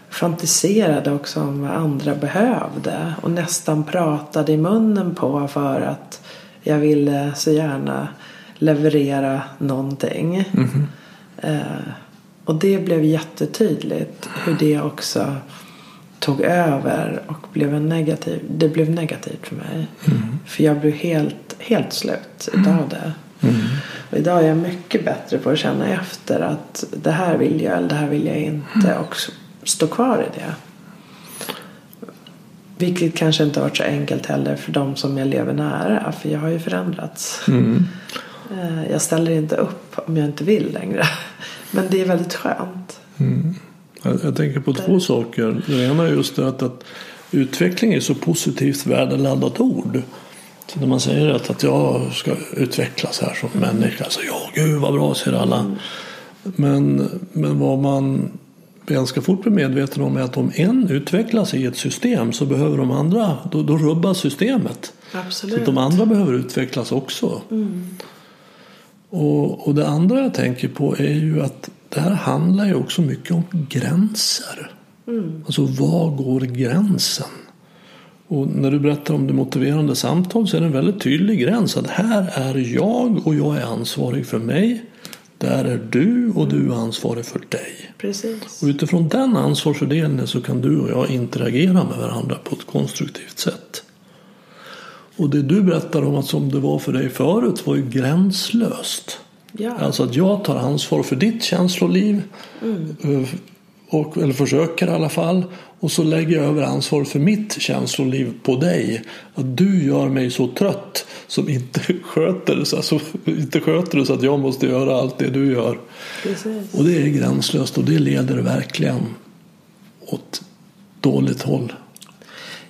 fantiserade också om vad andra behövde. Och nästan pratade i munnen på för att jag ville så gärna leverera någonting. Mm. Eh, och det blev jättetydligt hur det också tog över och blev en negativ, det blev negativt för mig. Mm. För jag blev helt, helt slut utav det. Mm. Och idag är jag mycket bättre på att känna efter att det här vill jag eller det här vill jag inte. Mm. Och stå kvar i det. Vilket kanske inte har varit så enkelt heller för de som jag lever nära. För jag har ju förändrats. Mm. Eh, jag ställer inte upp om jag inte vill längre. (laughs) Men det är väldigt skönt. Mm. Jag, jag, tänker på två saker. Det ena är just det att, att utveckling är så positivt värdeladdat ord. Så när man säger att, att jag ska utvecklas här som människa så ja, gud vad bra säger alla. Mm. Men, men vad man ganska fort blir medveten om är att om en utvecklas i ett system så behöver de andra, då, då rubbas systemet. Absolut. Så de andra behöver utvecklas också. Mm. Och, och det andra jag tänker på är ju att det här handlar ju också mycket om gränser. Mm. Alltså var går gränsen? Och när du berättar om det motiverande samtal så är det en väldigt tydlig gräns. Att här är jag och jag är ansvarig för mig. Där är du och du är ansvarig för dig. Precis. Och utifrån den ansvarsfördelningen så kan du och jag interagera med varandra på ett konstruktivt sätt. Och det du berättar om att som det var för dig förut var ju gränslöst. Ja. Alltså att jag tar ansvar för ditt känsloliv. Mm. Eh, och, eller försöker i alla fall. Och så lägger jag över ansvar för mitt känsloliv på dig. Att du gör mig så trött som inte (laughs) sköter, alltså, inte sköter det så att jag måste göra allt det du gör. Precis. Och det är gränslöst och det leder verkligen åt dåligt håll.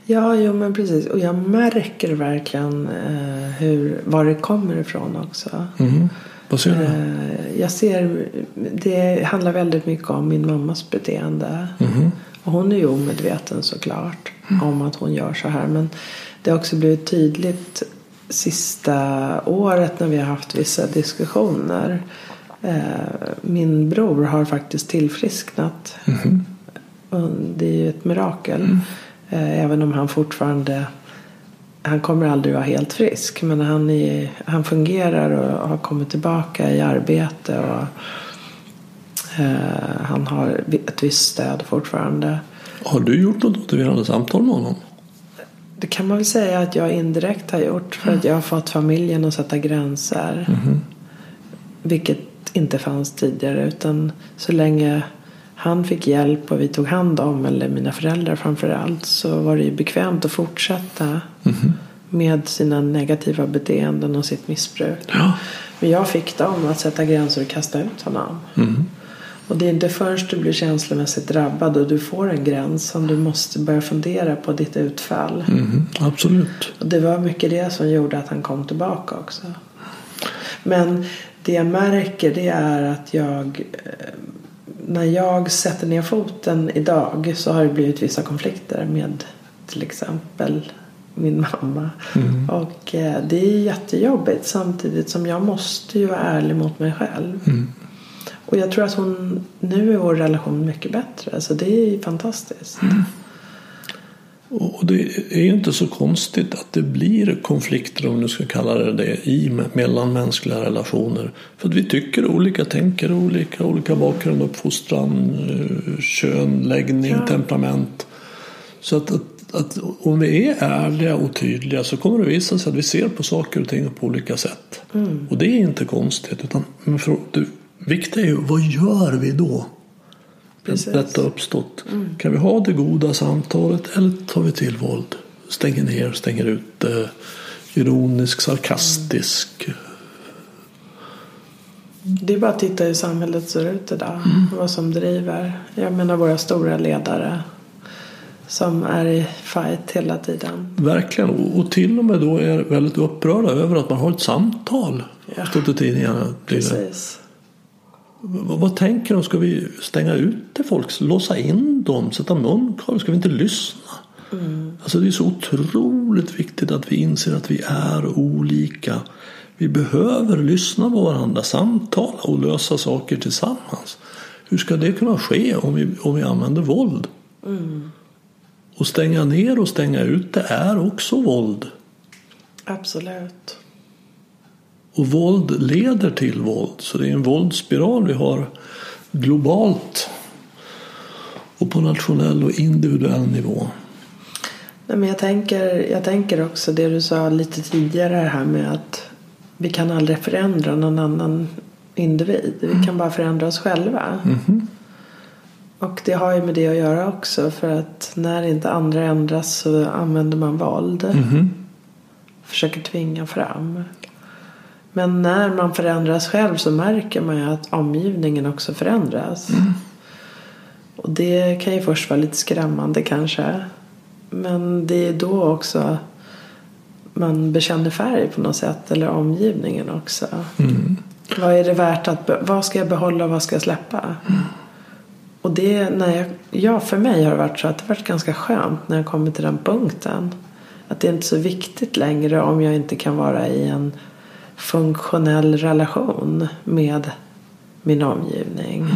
Ja, jo, men precis. Och jag märker verkligen eh, hur, var det kommer ifrån också. Mm. Vad ser du? Eh, jag ser, det handlar väldigt mycket om min mammas beteende. Mm. Och hon är ju omedveten såklart mm. om att hon gör så här. Men det har också blivit tydligt sista året när vi har haft vissa diskussioner. Eh, min bror har faktiskt tillfrisknat. Mm. Det är ju ett mirakel. Eh, även om han fortfarande han kommer aldrig vara helt frisk men han, är, han fungerar och har kommit tillbaka i arbete och eh, han har ett visst stöd fortfarande. Har du gjort något motiverande samtal med honom? Det kan man väl säga att jag indirekt har gjort för att jag har fått familjen att sätta gränser. Mm. Vilket inte fanns tidigare utan så länge han fick hjälp och vi tog hand om, eller mina föräldrar framför allt, så var det ju bekvämt att fortsätta mm. med sina negativa beteenden och sitt missbruk. Ja. Men jag fick dem att sätta gränser och kasta ut honom. Mm. Och det är inte först du blir känslomässigt drabbad och du får en gräns som du måste börja fundera på ditt utfall. Mm, absolut. Och det var mycket det som gjorde att han kom tillbaka också. Men det jag märker det är att jag eh, när jag sätter ner foten idag så har det blivit vissa konflikter med till exempel min mamma. Mm. Och eh, det är jättejobbigt samtidigt som jag måste ju vara ärlig mot mig själv. Mm. Och jag tror att hon, nu är vår relation mycket bättre. Så det är ju fantastiskt. Och det är ju inte så konstigt att det blir konflikter, om du ska kalla det det, i mellanmänskliga relationer. För att vi tycker olika, tänker olika, olika bakgrund, uppfostran, eh, kön, läggning, Ja. temperament. Så att, att, att om vi är ärliga och tydliga så kommer det visa sig att vi ser på saker och ting på olika sätt. Och det är inte konstigt. Utan, men för, det viktiga är ju, vad gör vi då? Precis. detta uppstått. Kan vi ha det goda samtalet eller tar vi till våld? Stänger ner, stänger ut, eh, ironisk, sarkastisk. Det är bara att titta hur samhället ser ut idag. Vad som driver. Jag menar våra stora ledare. Som är i fight hela tiden. Verkligen. Och, till och med då är väldigt upprörda över att man har ett samtal. Ja. Stått i tidningarna. Precis. Vad, tänker de? Ska vi stänga ute folk? Låsa in dem? Sätta munkavle? Ska vi inte lyssna? Alltså det är så otroligt viktigt att vi inser att vi är olika. Vi behöver lyssna på varandra, samtala och lösa saker tillsammans. Hur ska det kunna ske om vi, om vi använder våld? Och stänga ner och stänga ute är också våld. Absolut. Och våld leder till våld. Så det är en våldsspiral vi har globalt och på nationell och individuell nivå. Nej, men jag, tänker, jag tänker också det du sa lite tidigare här med att vi kan aldrig förändra någon annan individ. Vi kan bara förändra oss själva. Och det har ju med det att göra också. För att när inte andra ändras så använder man våld. Försöker tvinga fram. Men när man förändras själv så märker man ju att omgivningen också förändras. Och det kan ju först vara lite skrämmande kanske. Men det är då också man bekänner färg på något sätt. Eller omgivningen också. Vad är det värt att, vad ska jag behålla och vad ska jag släppa? Och det, när jag, ja, för mig har det varit så att det varit ganska skönt när jag kommer till den punkten. Att det är inte så viktigt längre om jag inte kan vara i en funktionell relation med min omgivning.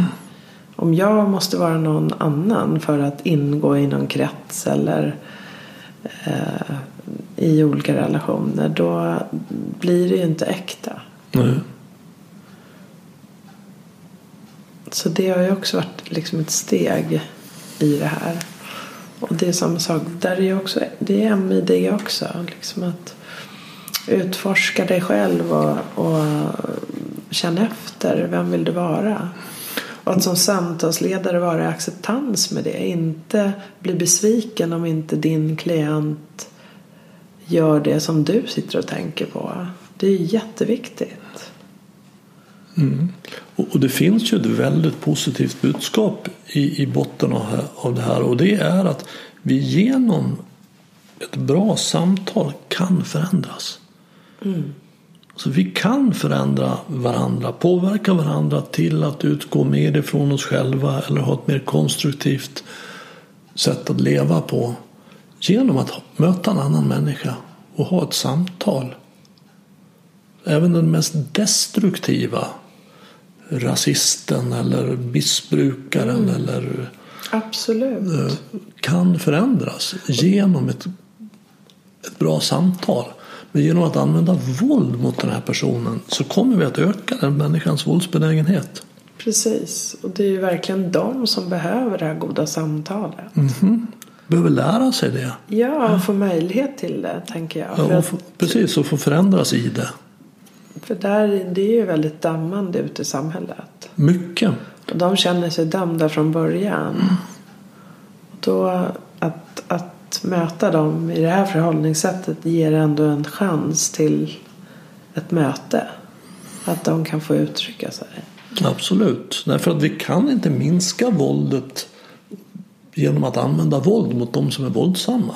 Om jag måste vara någon annan för att ingå i någon krets eller eh, i olika relationer då blir det ju inte äkta. Nej. Så det har ju också varit liksom ett steg i det här. Och det är samma sak, där är också, det är MID också. Liksom att utforska dig själv och, och känna efter. Vem vill du vara? Och att som samtalsledare vara i acceptans med det. Inte bli besviken om inte din klient gör det som du sitter och tänker på. Det är jätteviktigt. Mm. Och, och det finns ju ett väldigt positivt budskap i, i botten av, av det här och det är att vi genom ett bra samtal kan förändras. Så vi kan förändra varandra, påverka varandra till att utgå mer ifrån oss själva eller ha ett mer konstruktivt sätt att leva på genom att möta en annan människa och ha ett samtal. Även den mest destruktiva rasisten eller missbrukaren eller Absolut. eh, kan förändras genom ett, ett bra samtal. Men genom att använda våld mot den här personen så kommer vi att öka den människans våldsbenägenhet. Precis. Och det är ju verkligen de som behöver det här goda samtalet. Behöver lära sig det. Ja, och få möjlighet till det, tänker jag. Ja, och få, precis, och få förändras i det. för där, det är ju väldigt dammande ute i samhället. Mycket. Och de känner sig dömda från början. Och då att, att möta dem i det här förhållningssättet ger ändå en chans till ett möte. Att de kan få uttrycka sig. Absolut. Därför att vi kan inte minska våldet genom att använda våld mot de som är våldsamma.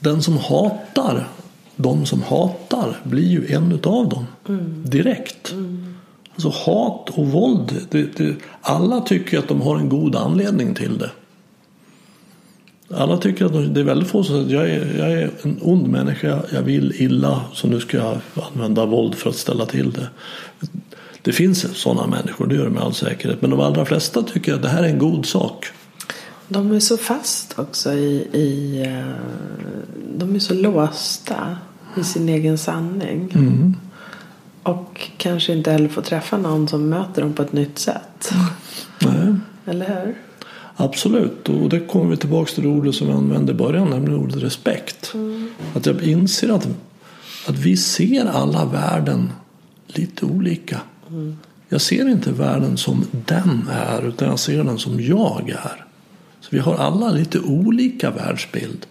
Den som hatar de som hatar blir ju en utav dem mm. direkt. Mm. Alltså hat och våld, det, det, alla tycker att de har en god anledning till det. Alla tycker att det är väldigt få som säger jag är, jag är en ond människa, jag vill illa så nu ska jag använda våld för att ställa till det. Det finns sådana människor, det gör det med all säkerhet. Men de allra flesta tycker att det här är en god sak. De är så fast också i, i eh, de är så låsta i sin egen sanning. Mm. Och kanske inte heller får träffa någon som möter dem på ett nytt sätt. Nej. Eller hur? Absolut, och det kommer vi tillbaka till det ordet som vi använde i början, nämligen ordet respekt. Mm. Att jag inser att, att vi ser alla världen lite olika. Mm. Jag ser inte världen som den är, utan jag ser den som jag är. Så vi har alla lite olika världsbild.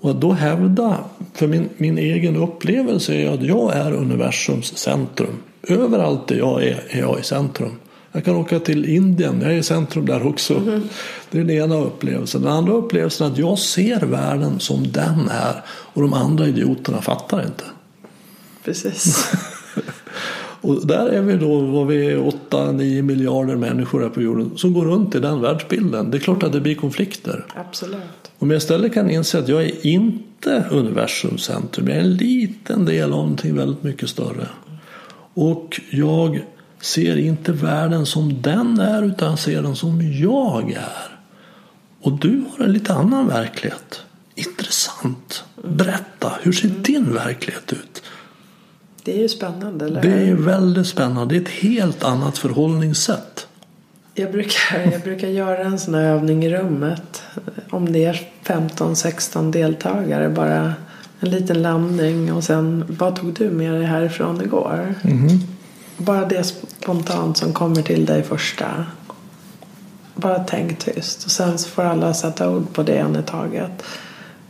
Och att då hävda, för min, min egen upplevelse är att jag är universums centrum. Överallt där jag är, är jag i centrum. Jag kan åka till Indien, jag är i centrum där också. Mm. Det är den ena upplevelsen. Den andra upplevelsen är att jag ser världen som den är och de andra idioterna fattar inte. Precis. (laughs) och där är vi då, vad vi är, 8-9 miljarder människor här på jorden som går runt i den världsbilden. Det är klart att det blir konflikter. Absolut. Om jag istället kan inse att jag är inte universums centrum, jag är en liten del av någonting väldigt mycket större. Och jag ser inte världen som den är utan ser den som jag är. Och du har en lite annan verklighet. Intressant. Berätta, hur ser din verklighet ut? Det är ju spännande, eller Det är väldigt spännande. Det är ett helt annat förhållningssätt. Jag brukar, jag brukar göra en sån här övning i rummet. Om det är 15-16 deltagare. Bara en liten landning och sen vad tog du med dig härifrån igår? Mm. Bara det spontant som kommer till dig första. Bara tänk tyst och sen så får alla sätta ord på det en i taget.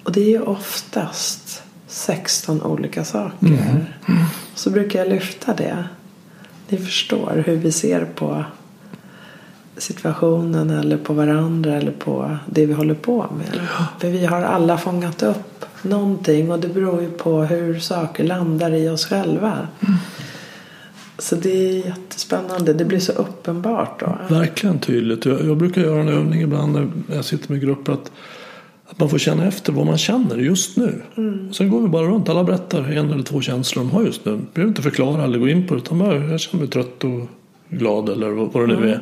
Och det är ju oftast 16 olika saker. Mm. Mm. Så brukar jag lyfta det. Ni förstår hur vi ser på situationen eller på varandra eller på det vi håller på med. För vi har alla fångat upp någonting och det beror ju på hur saker landar i oss själva. Mm. Så det är jättespännande. Det blir så uppenbart då. Verkligen tydligt. Jag, jag brukar göra en övning ibland när jag sitter med grupper att, att man får känna efter vad man känner just nu. Mm. Sen går vi bara runt. Alla berättar en eller två känslor de har just nu. Vi behöver inte förklara eller gå in på det. Utan bara, jag känner mig trött och glad eller vad, vad det nu mm. är.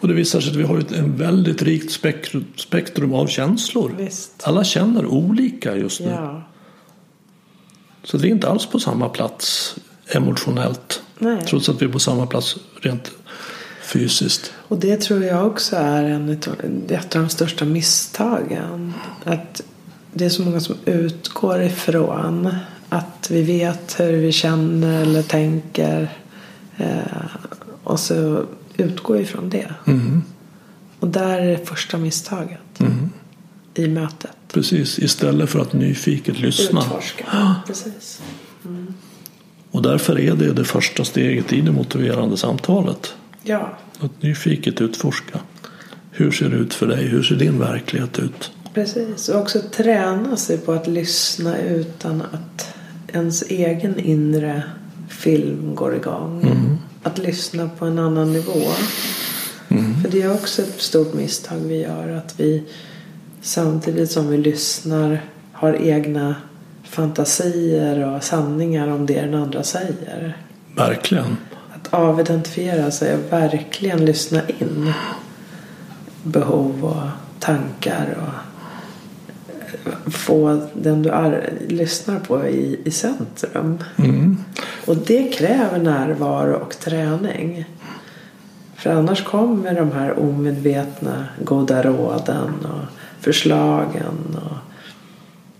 Och det visar sig att vi har ett väldigt rikt spektrum, spektrum av känslor. Visst. Alla känner olika just nu. Ja. Så vi är inte alls på samma plats emotionellt. Nej. Trots att vi är på samma plats rent fysiskt. Och det tror jag också är en, ett av de största misstagen. Att det är så många som utgår ifrån att vi vet hur vi känner eller tänker. Eh, och så utgår ifrån det. Mm. Och där är det första misstaget mm. i mötet. Precis, istället för att nyfiket lyssna. Utforska, ja. (gasps) precis. Mm. Och därför är det det första steget i det motiverande samtalet. Ja. Att nyfiket utforska. Hur ser det ut för dig? Hur ser din verklighet ut? Precis, och också träna sig på att lyssna utan att ens egen inre film går igång. Mm. Att lyssna på en annan nivå. Mm. För det är också ett stort misstag vi gör. Att vi samtidigt som vi lyssnar har egna fantasier och sanningar om det den andra säger. Verkligen. Att avidentifiera sig och verkligen lyssna in behov och tankar och få den du är, lyssnar på i, i centrum. Mm. Och det kräver närvaro och träning. För annars kommer de här omedvetna goda råden och förslagen och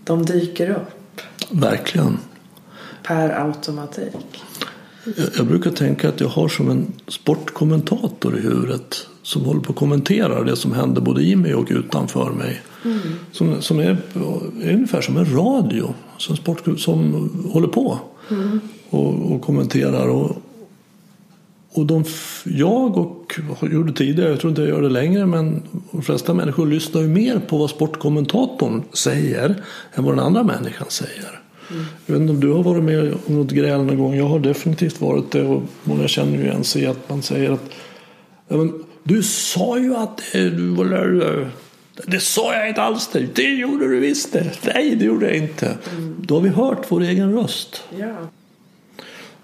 de dyker upp. Verkligen. Per automatik. Jag, jag brukar tänka att jag har som en sportkommentator i huvudet som håller på att kommentera det som händer både i mig och utanför mig. Mm. Som, som är, är ungefär som en radio som, sport, som håller på mm. och, och kommenterar. Och, Och de, jag och gjorde tidigare, jag tror inte jag gör det längre, men de flesta människor lyssnar ju mer på vad sportkommentatorn säger än vad den andra människan säger. Mm. Jag vet inte om du har varit med om något gräl någon gång. Jag har definitivt varit det och många känner ju igen sig att man säger att men, du sa ju att du var det sa jag inte alls det. Det gjorde du visst det. Nej, det gjorde jag inte. Mm. Då har vi hört vår egen röst. Ja.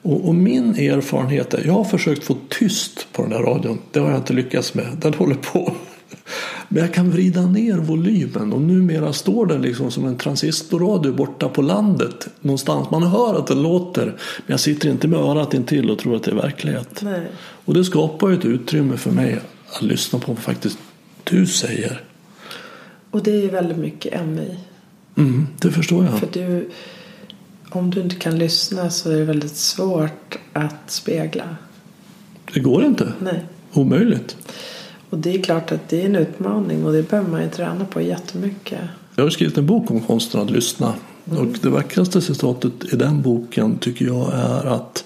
Och, och, min erfarenhet är, jag har försökt få tyst på den där radion. Det har jag inte lyckats med. Den håller på. Men jag kan vrida ner volymen och numera står den liksom som en transistorradio borta på landet någonstans. Man hör att den låter men jag sitter inte med örat intill och tror att det är verklighet. Nej. Och det skapar ju ett utrymme för mig att lyssna på vad faktiskt du säger. Och det är ju väldigt mycket MI. Mm, det förstår jag. För du, om du inte kan lyssna så är det väldigt svårt att spegla. Det går inte. Nej. Omöjligt. Och det är klart att det är en utmaning och det behöver man ju träna på jättemycket. Jag har skrivit en bok om konsten att lyssna. Mm. Och det vackraste citatet i den boken tycker jag är att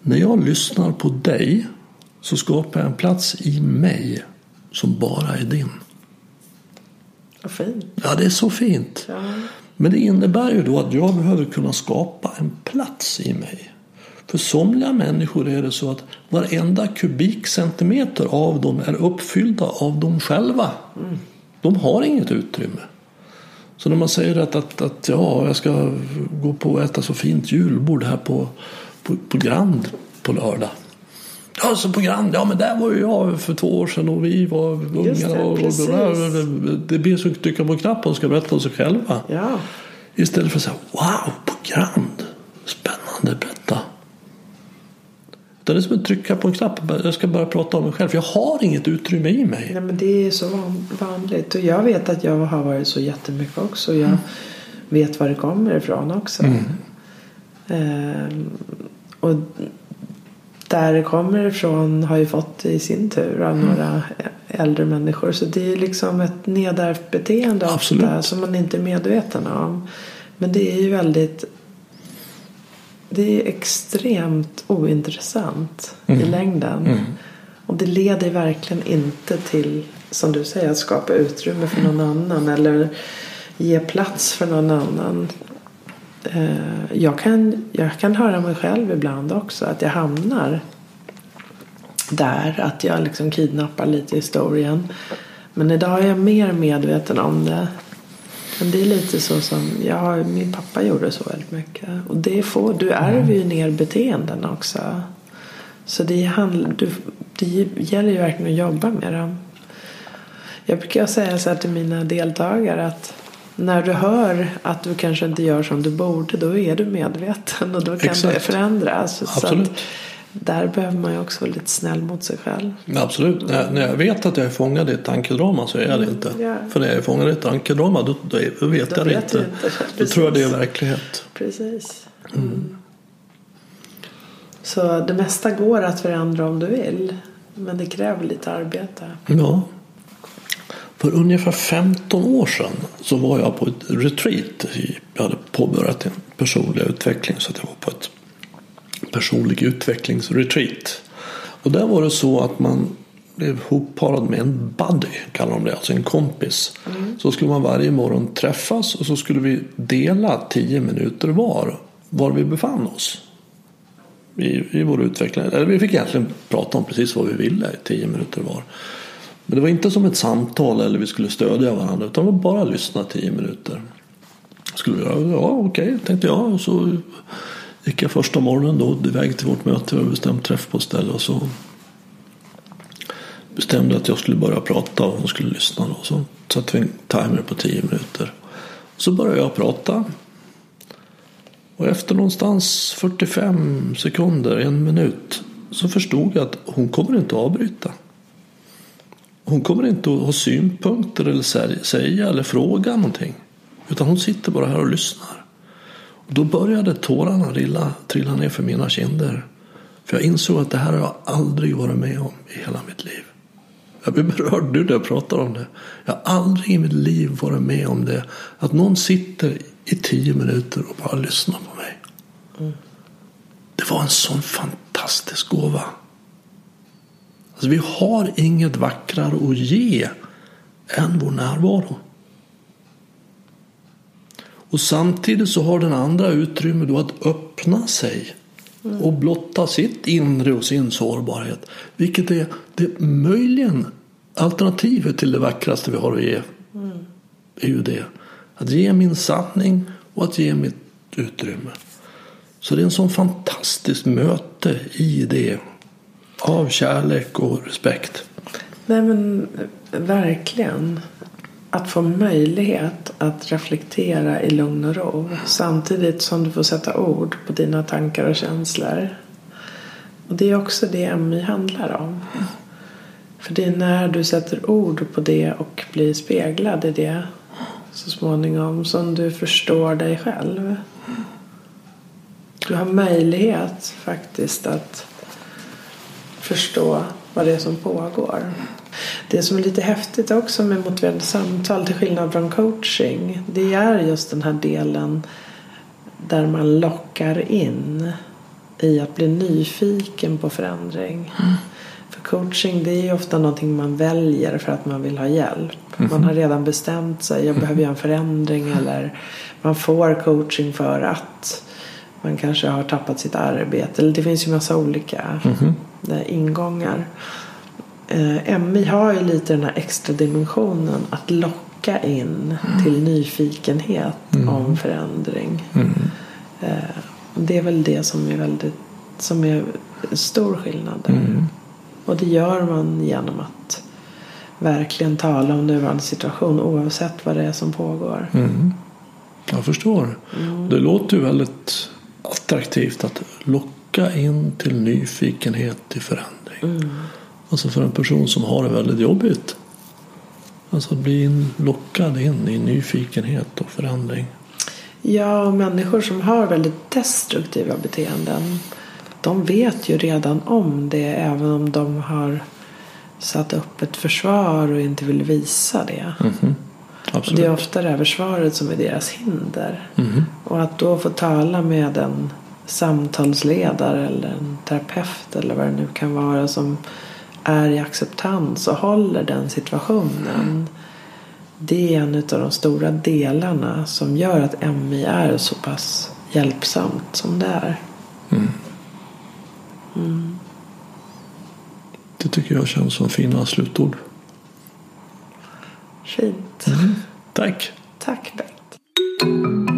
när jag lyssnar på dig så skapar jag en plats i mig som bara är din. Vad fint. Ja, det är så fint. Ja. Men det innebär ju då att jag behöver kunna skapa en plats i mig. För somliga människor är det så att varenda kubikcentimeter av dem är uppfyllda av dem själva. Mm. De har inget utrymme. Så när man säger att, att, att ja, jag ska gå på och äta så fint julbord här på, på, på Grand på lördag. Ja, så på Grand, ja men där var ju jag för två år sedan och vi var unga. Det, och, och, det blir som att trycka på knappen och ska berätta om sig själva. Ja. Istället för att säga wow, på Grand, spännande, berätta. Det är som att trycka på en knapp. Jag ska bara prata om mig själv. Jag har inget utrymme i mig. Nej, men det är så vanligt. Och jag vet att jag har varit så jättemycket också. Jag mm. vet var det kommer ifrån också. Mm. Ehm, och där det kommer ifrån har ju fått i sin tur av mm. några äldre människor. Så det är liksom ett nedärvt beteende ofta som man inte är medveten om. Men det är ju väldigt det är extremt ointressant mm. i längden. Mm. Och det leder verkligen inte till, som du säger, att skapa utrymme för någon annan eller ge plats för någon annan. Eh, jag kan, jag kan höra mig själv ibland också, att jag hamnar där, att jag liksom kidnappar lite historien. Men idag är jag mer medveten om det. Men det är lite så som ja, min pappa gjorde så väldigt mycket. Och det får, du ärver ju ner beteenden också. Så det, handl, du, det gäller ju verkligen att jobba med dem. Jag brukar säga så här till mina deltagare att när du hör att du kanske inte gör som du borde då är du medveten och då kan Exakt. det förändras. Absolut. Så där behöver man ju också vara lite snäll mot sig själv. Absolut. När, när jag vet att jag är fångad i ett tankedrama så är jag det inte. Mm, yeah. För när jag är fångad i ett tankedrama då, då, vet då jag det inte. inte. (laughs) Då tror jag det är verklighet. Precis. Mm. Så det mesta går att förändra om du vill. Men det kräver lite arbete. Ja. För ungefär 15 år sedan så var jag på ett retreat. Jag hade påbörjat en personlig utveckling så att jag var på ett personlig utvecklingsretreat. Och där var det så att man blev hopparad med en buddy, kallar de det, alltså en kompis. Mm. Så skulle man varje morgon träffas och så skulle vi dela tio minuter var, var vi befann oss. I, i vår utveckling. Eller vi fick egentligen prata om precis vad vi ville i tio minuter var. Men det var inte som ett samtal eller vi skulle stödja varandra utan vi bara lyssna tio minuter. Skulle vi göra, ja okej, okay, tänkte jag. Och så gick jag första morgonen då iväg till vårt möte och bestämt träff på ställe och så bestämde att jag skulle börja prata och hon skulle lyssna. Då. så satte vi en timer på tio minuter. Så började jag prata. Och efter någonstans 45 sekunder, en minut, så förstod jag att hon kommer inte att avbryta. Hon kommer inte att ha synpunkter eller säga eller fråga någonting. Utan hon sitter bara här och lyssnar. Då började tårarna rilla, trilla ner för mina kinder. För jag insåg att det här har jag aldrig varit med om i hela mitt liv. Jag blir berörd nu när jag pratar om det. Jag har aldrig i mitt liv varit med om det. Att någon sitter i tio minuter och bara lyssnar på mig. Mm. Det var en sån fantastisk gåva. Alltså, vi har inget vackrare att ge än vår närvaro. Och samtidigt så har den andra utrymme då att öppna sig mm. och blotta sitt inre och sin sårbarhet. Vilket är det möjligen alternativet till det vackraste vi har att ge. Mm. är ju det. Att ge min sanning och att ge mitt utrymme. Så det är en sån fantastiskt möte i det. Av kärlek och respekt. Nej men verkligen att få möjlighet att reflektera i lugn och ro samtidigt som du får sätta ord på dina tankar och känslor. Och det är också det MI handlar om. För det är när du sätter ord på det och blir speglad i det så småningom som du förstår dig själv. Du har möjlighet faktiskt att förstå vad det är som pågår. Det som är lite häftigt också med motiverande samtal till skillnad från coaching det är just den här delen där man lockar in i att bli nyfiken på förändring. Mm. För coaching det är ju ofta någonting man väljer för att man vill ha hjälp. Mm. Man har redan bestämt sig, jag behöver göra en förändring eller man får coaching för att man kanske har tappat sitt arbete. Eller det finns ju massa olika mm. ingångar eh, MI har ju lite den här extra dimensionen att locka in mm. till nyfikenhet mm. om förändring. Mm. Eh, det är väl det som är väldigt som är stor skillnad där. Mm. Och det gör man genom att verkligen tala om nuvarande situation oavsett vad det är som pågår. Mm. Jag förstår. Mm. Det låter ju väldigt attraktivt att locka in till nyfikenhet till förändring. Alltså för en person som har det väldigt jobbigt. Alltså att bli in, lockad in i nyfikenhet och förändring. Ja, och människor som har väldigt destruktiva beteenden. De vet ju redan om det även om de har satt upp ett försvar och inte vill visa det. Mm -hmm. Absolut. det är ofta det här försvaret som är deras hinder. Mm -hmm. Och att då få tala med en samtalsledare eller en terapeut eller vad det nu kan vara som är i acceptans och håller den situationen. Det är en av de stora delarna som gör att MI är så pass hjälpsamt som det är. Mm. Mm. Det tycker jag känns som fina slutord. Fint. Mm. Tack. Tack Bengt.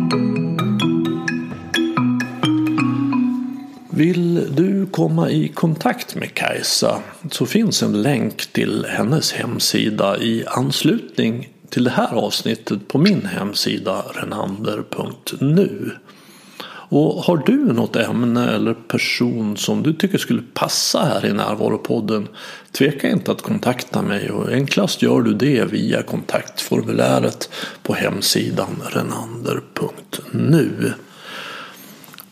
Vill du komma i kontakt med Kajsa så finns en länk till hennes hemsida i anslutning till det här avsnittet på min hemsida renander.nu. Och har du något ämne eller person som du tycker skulle passa här i Närvaropodden tveka inte att kontakta mig och enklast gör du det via kontaktformuläret på hemsidan renander.nu.